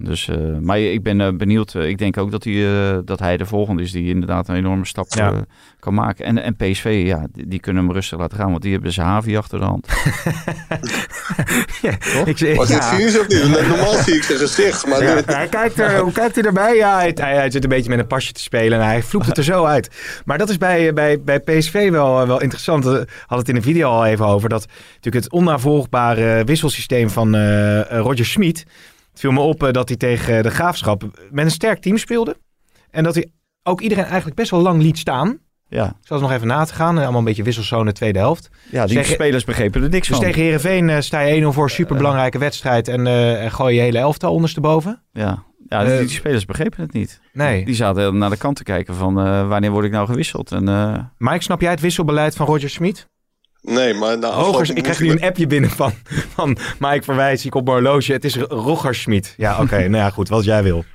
Dus, uh, maar ik ben uh, benieuwd. ik denk ook dat hij, dat hij de volgende is die inderdaad een enorme stap Ja. kan maken. En, en PSV, ja, die, die kunnen hem rustig laten gaan, want die hebben zijn Havi achter de hand. ja, ik, Was dit ja. cynisch of niet? Normaal zie ik zijn gezicht, maar Ja, dit- hij kijkt er, hoe kijkt hij erbij? Ja, hij, hij, hij zit een beetje met een pasje te spelen en hij vloekt het er zo uit. Maar dat is bij, bij, bij PSV wel, wel interessant. We hadden het in de video al even over. Dat natuurlijk het onnavolgbare wisselsysteem van eh, Roger Schmid. Het viel me op eh, dat hij tegen de Graafschap met een sterk team speelde. En dat hij ook iedereen eigenlijk best wel lang liet staan. Ja, Ik zat nog even na te gaan. Allemaal een beetje wisselzone tweede helft. ja die spelers begrepen er niks Dus van. tegen Herenveen sta je 1-0 voor een superbelangrijke wedstrijd. En, eh, en gooi je hele elftal ondersteboven. Ja, ja die, Eh, die spelers begrepen het niet. Nee. Die zaten naar de kant te kijken van eh, wanneer word ik nou gewisseld. En, eh, Mike, snap jij het wisselbeleid van Roger Smit? Nee, maar Rogers, afgelopen ik krijg nu een appje binnen van, van Mike Verwijs. Ik op mijn horloge. Het is Roger Schmid. Ja, oké. nou ja, goed. Wat jij wil.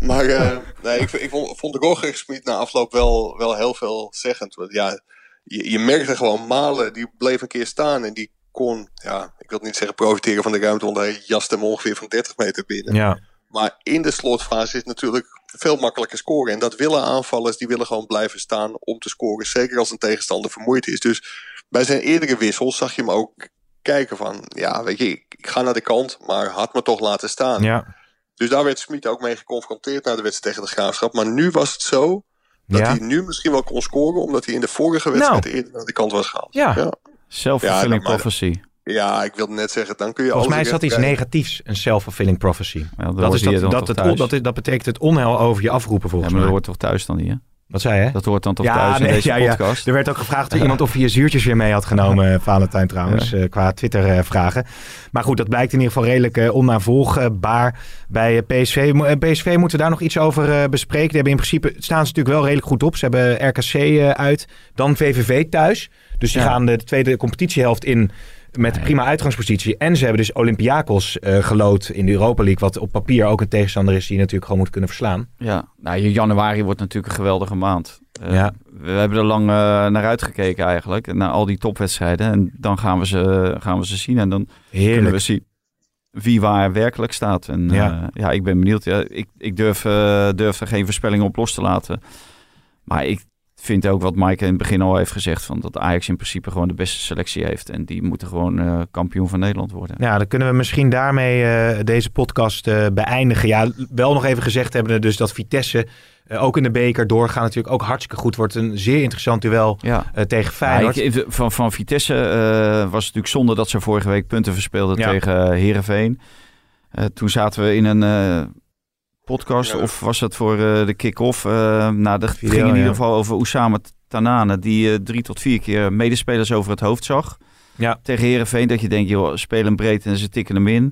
Maar eh, nee, ik, ik vond, vond de Roger Smit na afloop wel, wel heel veel zeggend. Want ja, je, je merkte gewoon Malen, die bleef een keer staan en die kon, ja, ik wil niet zeggen profiteren van de ruimte, want hij jaste hem ongeveer van 30 meter binnen. Ja. Maar in de slotfase is het natuurlijk veel makkelijker scoren. En dat willen aanvallers, die willen gewoon blijven staan om te scoren. Zeker als een tegenstander vermoeid is. Dus bij zijn eerdere wissels zag je hem ook kijken van... Ja, weet je, ik, ik ga naar de kant, maar had me toch laten staan. Ja. Dus daar werd Smit ook mee geconfronteerd na de wedstrijd tegen de Graafschap. Maar nu was het zo dat Ja. hij nu misschien wel kon scoren... omdat hij in de vorige wedstrijd eerder naar de kant was gehaald. Ja. ja. self-fulfilling prophecy. Ja, ik wilde net zeggen, dan kun je... Volgens mij zat weer iets krijgen. negatiefs. Een self-fulfilling prophecy. Ja, Dat, is dat, dat, het, dat, is, dat betekent het onheil over je afroepen Ja, volgens maar dat mij. hoort toch thuis dan hier? Wat zei je? Dat hoort dan toch Ja, thuis in nee, deze ja, ja. podcast? Er werd ook gevraagd door iemand of hij je zuurtjes weer mee had genomen, eh, Valentijn trouwens, eh, qua Twitter-vragen. Maar goed, dat blijkt in ieder geval redelijk eh, onnavolgbaar bij eh, PSV. Eh, PSV moeten we daar nog iets over eh, bespreken. Die hebben in principe, staan ze natuurlijk wel redelijk goed op. Ze hebben RKC eh, uit, dan VVV thuis. Dus die gaan de tweede competitiehelft in met prima uitgangspositie. En ze hebben dus Olympiakos eh gelood in de Europa League, wat op papier ook een tegenstander is die je natuurlijk gewoon moet kunnen verslaan. Ja, nou, januari wordt natuurlijk een geweldige maand. Eh, Ja. We hebben er lang eh, naar uitgekeken eigenlijk, naar al die topwedstrijden. En dan gaan we ze, gaan we ze zien en dan kunnen Heerlijk. we zien wie waar werkelijk staat. En Ja. ja, ik ben benieuwd. Ja, ik ik durf, durf er geen voorspellingen op los te laten. Maar ik vind ook wat Mike in het begin al heeft gezegd, van dat Ajax in principe gewoon de beste selectie heeft. En die moeten gewoon eh, kampioen van Nederland worden. Ja, dan kunnen we misschien daarmee eh, deze podcast eh, beëindigen. Ja, wel nog even gezegd hebben dus dat Vitesse ook in de beker doorgaan natuurlijk ook hartstikke goed. Wordt een zeer interessant duel Ja. tegen Ja, Feyenoord. ik- van, van Vitesse was het natuurlijk zonde dat ze vorige week punten verspeelden Ja. tegen Herenveen. toen zaten we in een podcast, Ja. of was het voor eh, de kick-off? eh nou, dat Video, ging in ieder geval over Oussama Tanane, die eh, drie tot vier keer medespelers over het hoofd zag. Ja. Tegen Herenveen, dat je denkt, joh, speel hem breed en ze tikken hem in.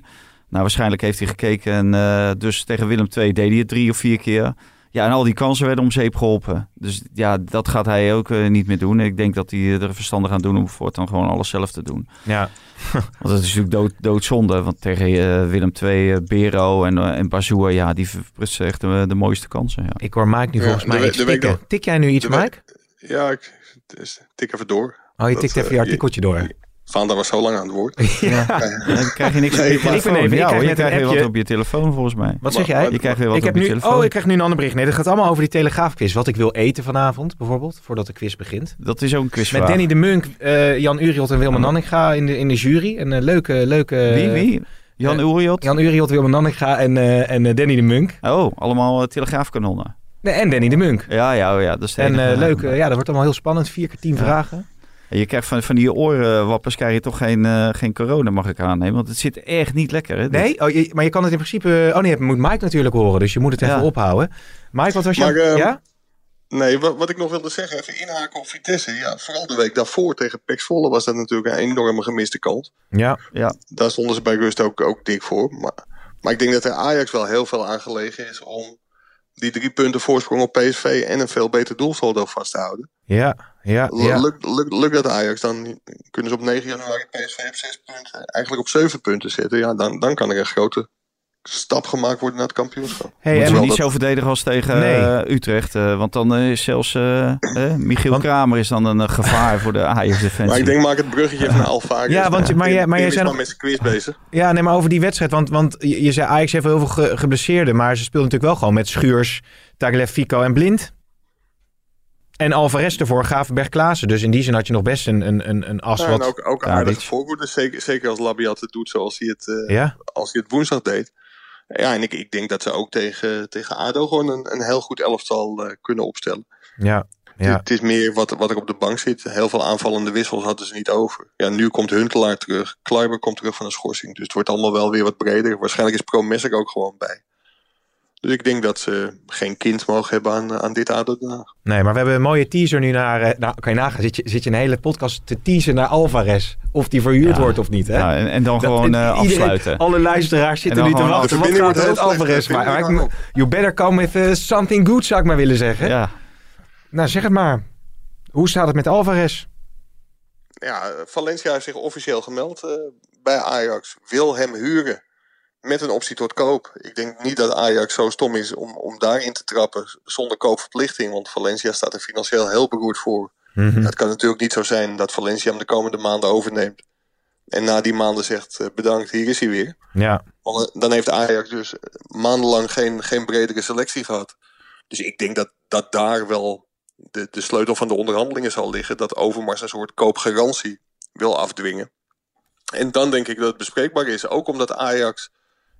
Nou, waarschijnlijk heeft hij gekeken en dus tegen Willem II deed hij het drie of vier keer. Ja, en al die kansen werden om zeep geholpen. Dus ja, dat gaat hij ook eh, niet meer doen. Ik denk dat hij er verstandig aan doen om voortaan gewoon alles zelf te doen. Ja, Want dat is natuurlijk dood, doodzonde. Want tegen eh, Willem II, eh, Bero en, eh, en Bazoer, ja, die verprutsen echt de, de mooiste kansen. Ja. ik hoor Mike nu Ja, volgens mij iets tikken. Tik jij nu iets, Mike? Ja, ik tik even door. Oh, je dat, tikt even eh, je artikeltje door. Vaanda was zo lang aan het woord. Ja. Dan krijg je niks Nee, op je maar- telefoon. Ik ben even- ik ja, krijg je krijgt weer wat op je telefoon volgens mij. Wat zeg jij? Je krijgt weer wat Ik heb, op je nu, telefoon. oh, ik krijg nu een ander bericht. Nee, dat gaat allemaal over die Telegraafquiz. Wat ik wil eten vanavond, bijvoorbeeld, voordat de quiz begint. Dat is ook een quizvraag. Met Danny de Munk, eh, Jan Uriot en Wilma Nanninga in de, in de jury. Een eh, leuke, leuke... Wie, wie? Jan eh, Uriot? Jan Uriot, Wilma Nanninga en, eh, en Danny de Munk. Oh, allemaal uh, telegraafkanonnen. Nee, en Danny de Munk. Ja, ja, oh ja dat is En leuk, ja, dat wordt allemaal heel spannend. Vier keer tien Ja. vragen. En je krijgt van, van die oorwappers krijg je toch geen, eh, geen corona, mag ik aannemen. Want het zit echt niet lekker. Hè, dit. Nee, oh, je- maar je kan het in principe... Oh nee, je moet Mike natuurlijk horen, dus je moet het even Ja. ophouden. Mike, wat was je... Maar, eh, ja? Nee, wat, wat ik nog wilde zeggen, even inhaken op Vitesse. Ja, vooral de week daarvoor tegen Pek Zwolle was dat natuurlijk een enorme gemiste kans. Ja. Daar stonden ze bij rust ook, ook dik voor. Maar, maar ik denk dat er Ajax wel heel veel aan gelegen is om die drie punten voorsprong op PSV en een veel beter doelsaldo vast te houden. Ja, ja, ja. Lukt, lukt, lukt dat Ajax, dan kunnen ze op 9 januari PSV op 6 punten, eigenlijk op 7 punten zetten. Ja, dan, dan kan er een grote stap gemaakt worden naar het kampioenschap. Hey, Moeten en niet dat- zo verdedigen als tegen Nee. eh, Utrecht. eh, want dan eh, is zelfs eh, Michiel Want- Kramer is dan een gevaar voor de Ajax-defensie. Maar ik denk, maak het bruggetje even naar Alvarez. Ja, want maar jij- maar jij nog- met zijn quiz bezig. Ja, nee, maar over die wedstrijd. Want, want je, je zei Ajax heeft heel veel ge- geblesseerden. Maar ze speelden natuurlijk wel gewoon met Schuurs, Tagliafico Fico en Blind. En Alvarez ervoor, Gavenberg, Klaassen. Dus in die zin had je nog best een, een, een, een as Ja, wat... en ook, ook aardige voorwoorden. Zeker, zeker als Labiat het doet zoals hij het, eh, Ja? als hij het woensdag deed. Ja, en ik, ik denk dat ze ook tegen, tegen ADO gewoon een, een heel goed elftal eh, kunnen opstellen. Ja, Het, ja. het is meer wat, wat er op de bank zit. Heel veel aanvallende wissels hadden ze niet over. Ja, nu komt Huntelaar terug. Kluiber komt terug van een schorsing. Dus het wordt allemaal wel weer wat breder. Waarschijnlijk is Promes ook gewoon bij. Dus ik denk dat ze geen kind mogen hebben aan, aan dit Haag. Nee, maar we hebben een mooie teaser nu naar... eh, Nou, kan je nagaan, zit je, zit je een hele podcast te teasen naar Alvarez. Of die verhuurd Ja. wordt of niet, hè? Ja, en, en dan Dat- gewoon eh, iedereen- afsluiten. Alle luisteraars zitten En nu te wachten. Wat gaat er met Alvarez? Maar, maar ik- you better come with eh, something good, zou ik maar willen zeggen. Ja. Nou, zeg het maar. Hoe staat het met Alvarez? Ja, Valencia heeft zich officieel gemeld eh, bij Ajax. Wil hem huren met een optie tot koop. Ik denk niet dat Ajax zo stom is om, om daarin te trappen zonder koopverplichting. Want Valencia staat er financieel heel beroerd voor. Mhm. Het kan natuurlijk niet zo zijn dat Valencia hem de komende maanden overneemt. En na die maanden zegt eh, bedankt, hier is hij weer. Ja, Want eh, dan heeft Ajax dus maandenlang geen, geen bredere selectie gehad. Dus ik denk dat, dat daar wel de, de sleutel van de onderhandelingen zal liggen. Dat Overmars een soort koopgarantie wil afdwingen. En dan denk ik dat het bespreekbaar is. Ook omdat Ajax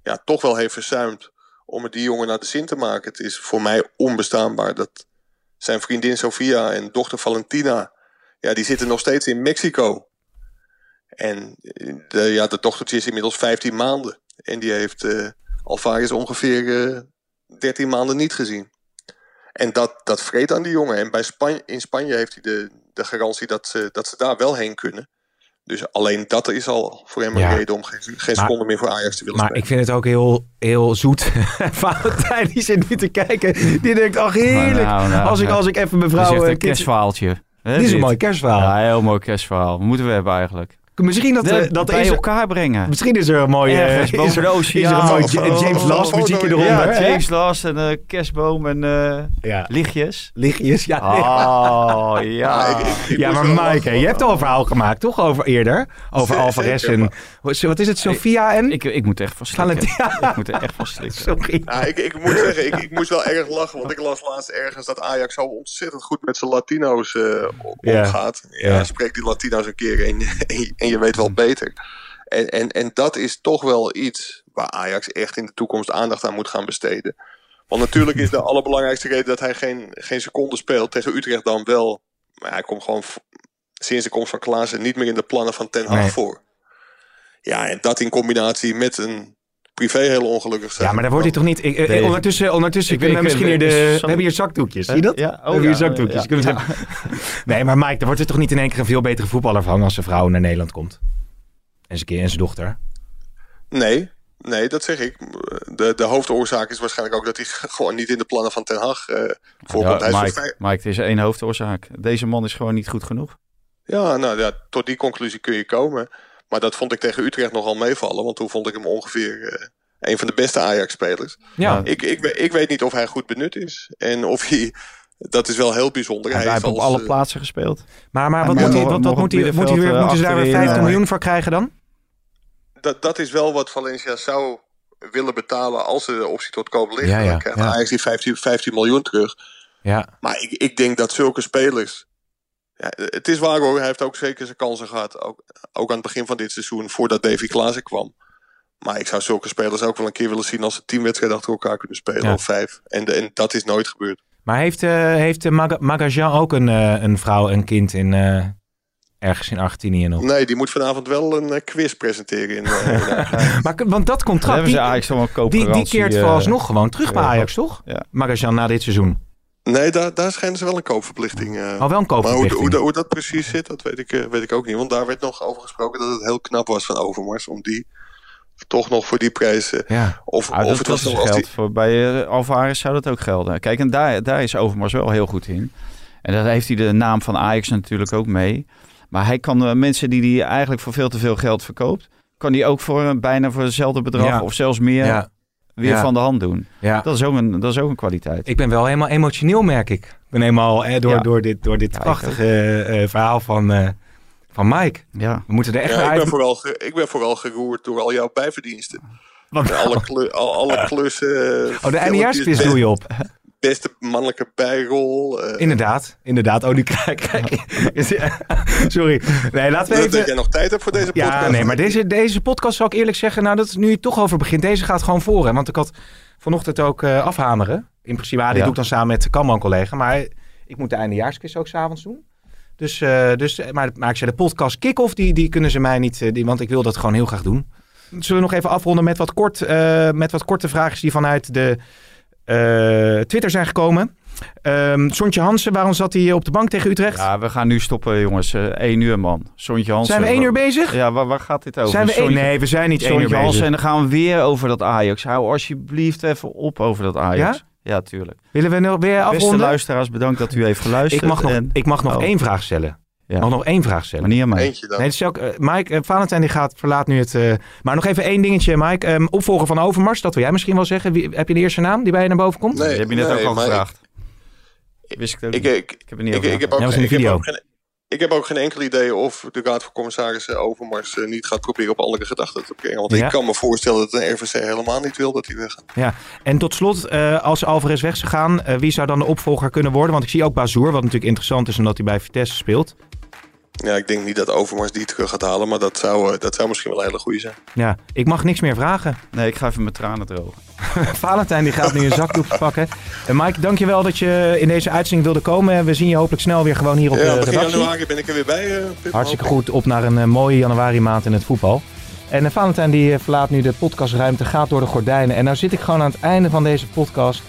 ja, toch wel heeft verzuimd om het die jongen naar de zin te maken. Het is voor mij onbestaanbaar dat zijn vriendin Sofia en dochter Valentina... Ja, die zitten nog steeds in Mexico. En eh, de, ja, de dochtertje is inmiddels 15 maanden. En die heeft eh Alvarez ongeveer eh 13 maanden niet gezien. En dat, dat vreet aan die jongen. En bij in Spanje heeft hij de, de garantie dat ze, dat ze daar wel heen kunnen. Dus alleen dat is al voor hem een Ja. reden om geen, geen seconde meer voor Ajax te willen maar spelen. ik vind het ook heel, heel zoet. Valentijn die zit nu te kijken. Die denkt, ach heerlijk. Nou, nou, als, ik, als ik even mevrouw... echt eh, een kerstverhaaltje. Hè, Dit is een mooi kerstverhaal. Ja, heel mooi kerstverhaal. Moeten we hebben eigenlijk? Misschien dat, De- eh, dat bij is, elkaar brengen. Misschien is er een mooie... Ergens is er, de is er een oceaan. mooi Of- Ja- James Last muziekje eronder. Ja, hè? James Last en eh, kerstboom en eh, Ja. lichtjes. Lichtjes, ja. Oh, ja. Ja, ik- ik- ik Ja, moest maar hè, je hebt al een verhaal gemaakt, toch? Over eerder. Over Alvarez en... Wat is het? Sofia en... Ik, ik moet echt van slikken. Ik moet er echt van slikken. Sorry. Ja, ik, ik moet zeggen, ik, ik moest wel erg lachen. Want ik las laatst ergens dat Ajax zo ontzettend goed met zijn Latino's eh, omgaat. Ja, Ja. Spreek die Latino's een keer en, je- weet wel beter. En, en, en dat is toch wel iets waar Ajax echt in de toekomst aandacht aan moet gaan besteden. Want natuurlijk is de allerbelangrijkste reden dat hij geen, geen seconde speelt. Tegen Utrecht dan wel. Maar hij komt gewoon sinds de komst van Klaassen niet meer in de plannen van Ten Hag Nee. voor. Ja, en dat in combinatie met een privé heel ongelukkig zijn. Ja, maar daar wordt hij toch niet... Ik, eh, Nee. ondertussen ondertussen Ik kunnen we misschien de... sorry. We hebben hier zakdoekjes, zie je dat? Ja, we oh hebben hier ja, zakdoekjes. ja. We Nee, maar Mike, er wordt er toch niet in één keer een veel betere voetballer van als zijn vrouw naar Nederland komt? En zijn kind en zijn dochter. Nee, nee, dat zeg ik. De, de hoofdoorzaak is waarschijnlijk ook dat hij gewoon niet in de plannen van Ten Hag eh voorkomt. Ja, hij Mike, vijf- Mike, het is één hoofdoorzaak. Deze man is gewoon niet goed genoeg. ja, nou ja, tot die conclusie kun je komen. Maar dat vond ik tegen Utrecht nogal meevallen, want toen vond ik hem ongeveer eh, een van de beste Ajax-spelers. Ja. Ik, ik, ik weet niet of hij goed benut is en of hij. Dat is wel heel bijzonder. Hij, heeft op als, alle eh, plaatsen gespeeld. Maar, maar wat moet hij, wat, moet hij, moet hij, eh, moeten ze daar weer achterin, 50 eh, miljoen voor krijgen dan? dat, dat is wel wat Valencia zou willen betalen als er de optie tot koop ligt. Ja, ja, Dan krijgt ja. Ajax die 15, 15 miljoen terug. Ja. Maar ik, ik denk dat zulke spelers. Ja, het is waar hoor, hij heeft ook zeker zijn kansen gehad. Ook, ook aan het begin van dit seizoen, voordat Davy Klaassen kwam. Maar ik zou zulke spelers ook wel een keer willen zien als ze tien wedstrijden achter elkaar kunnen spelen, Ja. of vijf. En, en dat is nooit gebeurd. Maar heeft, uh, heeft Mag Magajan ook een, uh, een vrouw en kind in, ergens in Argentinië nog? Nee, die moet vanavond wel een quiz presenteren. In, maar, want dat contract, die, die, die keert vooralsnog gewoon terug bij Ajax, toch? Ja. Magajan na dit seizoen. Nee, daar, daar schijnen ze wel een koopverplichting. Uh, oh, wel een koopverplichting. Maar hoe, hoe, hoe, dat precies zit, dat weet ik, uh, weet ik ook niet. Want daar werd nog over gesproken dat het heel knap was van Overmars om die toch nog voor die prijzen. Ja. Of, ah, of het was nog geld die... voor bij uh, Alvarez zou dat ook gelden. Kijk, en daar, daar is Overmars wel heel goed in. En daar heeft hij de naam van Ajax natuurlijk ook mee. Maar hij kan uh, mensen die hij eigenlijk voor veel te veel geld verkoopt, kan hij ook voor bijna voor hetzelfde bedrag ja. of zelfs meer ja weer van de hand doen. Ja. Dat, is ook een, dat is ook een kwaliteit. Ik ben wel helemaal emotioneel, merk ik. Ik ben helemaal eh, door, ja. door dit, door dit prachtige uh, verhaal van, uh, van Mike. Ja. We moeten er echt ja, uit... ik, ben vooral ge, ik ben vooral geroerd door al jouw bijverdiensten. Want... Alle, klu, al, alle klussen. Oh, de eindejaarsquiz doe je op. Beste mannelijke bijrol. Uh... Inderdaad, inderdaad. Oh, die kijk. kijk. Sorry. Nee, laten we even... Dat jij nog tijd hebt voor deze podcast. Ja, nee, maar deze, deze podcast zou ik eerlijk zeggen, nou dat het nu toch over begint. Deze gaat gewoon voor. Hè? Want ik had vanochtend ook uh, afhameren. In principe, ah, dit ja. doe ik dan samen met de Kamman collega. Maar ik moet de eindejaarsquiz ook s'avonds doen. Dus, uh, dus maar, maar ik zei, de podcast kick-off, die, die kunnen ze mij niet, die, want ik wil dat gewoon heel graag doen. Zullen we nog even afronden met wat, kort, met wat korte vragen die vanuit de Twitter zijn gekomen. Um, Sontje Hansen, waarom zat hij op de bank tegen Utrecht? Ja, we gaan nu stoppen, jongens. Uh, één uur, man. Sontje Hansen. Zijn we één uur bezig? Ja, waar, waar gaat dit over? Zijn we één... Nee, we zijn niet één uur bezig. Hansen en dan gaan we weer over dat Ajax. Hou alsjeblieft even op over dat Ajax. Ja? Ja, tuurlijk. Willen we nog weer afronden? Beste luisteraars, bedankt dat u heeft geluisterd. Ik mag nog, en... ik mag nog oh. één vraag stellen. Ja. Mag nog één vraag stellen. Maar niet aan mij. Eentje dan. Nee, dat is ook, uh, Mike, uh, Valentijn die gaat, verlaat nu het... Uh, maar nog even één dingetje, Mike. Um, opvolger van Overmars, dat wil jij misschien wel zeggen. Wie, heb je de eerste naam die bij je naar boven komt? Nee, die heb je net nee, ook al gevraagd. Ik, Wist ik, ook ik, niet. ik, ik heb het niet ik, ik, heb ook, Ja, was in de ik, heb video. ook geen, ik heb ook geen enkel idee of de Raad van Commissarissen Overmars uh, niet gaat proberen op andere gedachten te brengen. Want Ja. ik kan me voorstellen dat de RVC helemaal niet wil dat hij weggaat. Ja, en tot slot, eh, als Alvarez weg zou gaan, eh, wie zou dan de opvolger kunnen worden? Want ik zie ook Bazoer, wat natuurlijk interessant is omdat hij bij Vitesse speelt. Ja, ik denk niet dat Overmars die terug gaat halen, maar dat zou, uh, dat zou misschien wel een hele goede zijn. Ja, ik mag niks meer vragen. Nee, ik ga even mijn tranen drogen. Valentijn die gaat nu een zakdoek pakken. En Mike, dankjewel dat je in deze uitzending wilde komen. We zien je hopelijk snel weer gewoon hier op ja, de begin redactie. januari ben ik er weer bij. Uh, Pip. Hartstikke goed, op naar een uh, mooie januari maand in het voetbal. En uh, Valentijn die verlaat nu de podcastruimte, gaat door de gordijnen. En nou zit ik gewoon aan het einde van deze podcast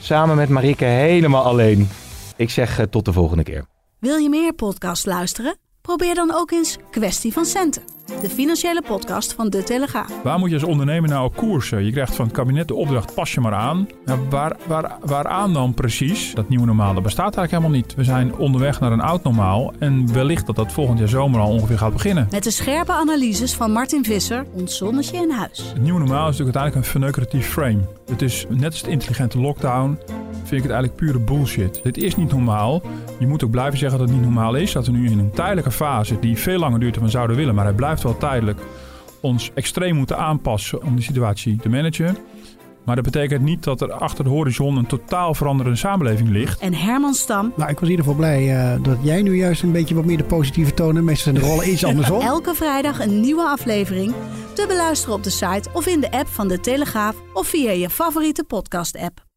samen met Marieke helemaal alleen. Ik zeg tot de volgende keer. Wil je meer podcast luisteren? Probeer dan ook eens Kwestie van Centen, de financiële podcast van De Telegraaf. Waar moet je als ondernemer nou op koersen? Je krijgt van het kabinet de opdracht, pas je maar aan. Nou, waar, waar, waaraan dan precies? Dat nieuwe normaal, dat bestaat eigenlijk helemaal niet. We zijn onderweg naar een oud normaal en wellicht dat dat volgend jaar zomer al ongeveer gaat beginnen. Met de scherpe analyses van Martin Visser, ons zonnetje in huis. Het nieuwe normaal is natuurlijk uiteindelijk een verneukeratief frame. Het is net als de intelligente lockdown, vind ik het eigenlijk pure bullshit. Dit is niet normaal. Je moet ook blijven zeggen dat het niet normaal is. Dat we nu in een tijdelijke fase die veel langer duurt dan we zouden willen, maar hij blijft wel tijdelijk, ons extreem moeten aanpassen om die situatie te managen. Maar dat betekent niet dat er achter de horizon een totaal veranderende samenleving ligt. En Herman Stam. Nou, ik was in ieder geval blij uh, dat jij nu juist een beetje wat meer de positieve toon hebt. Meestal zijn de rollen iets andersom. Elke vrijdag een nieuwe aflevering. Te beluisteren op de site of in de app van De Telegraaf of via je favoriete podcast-app.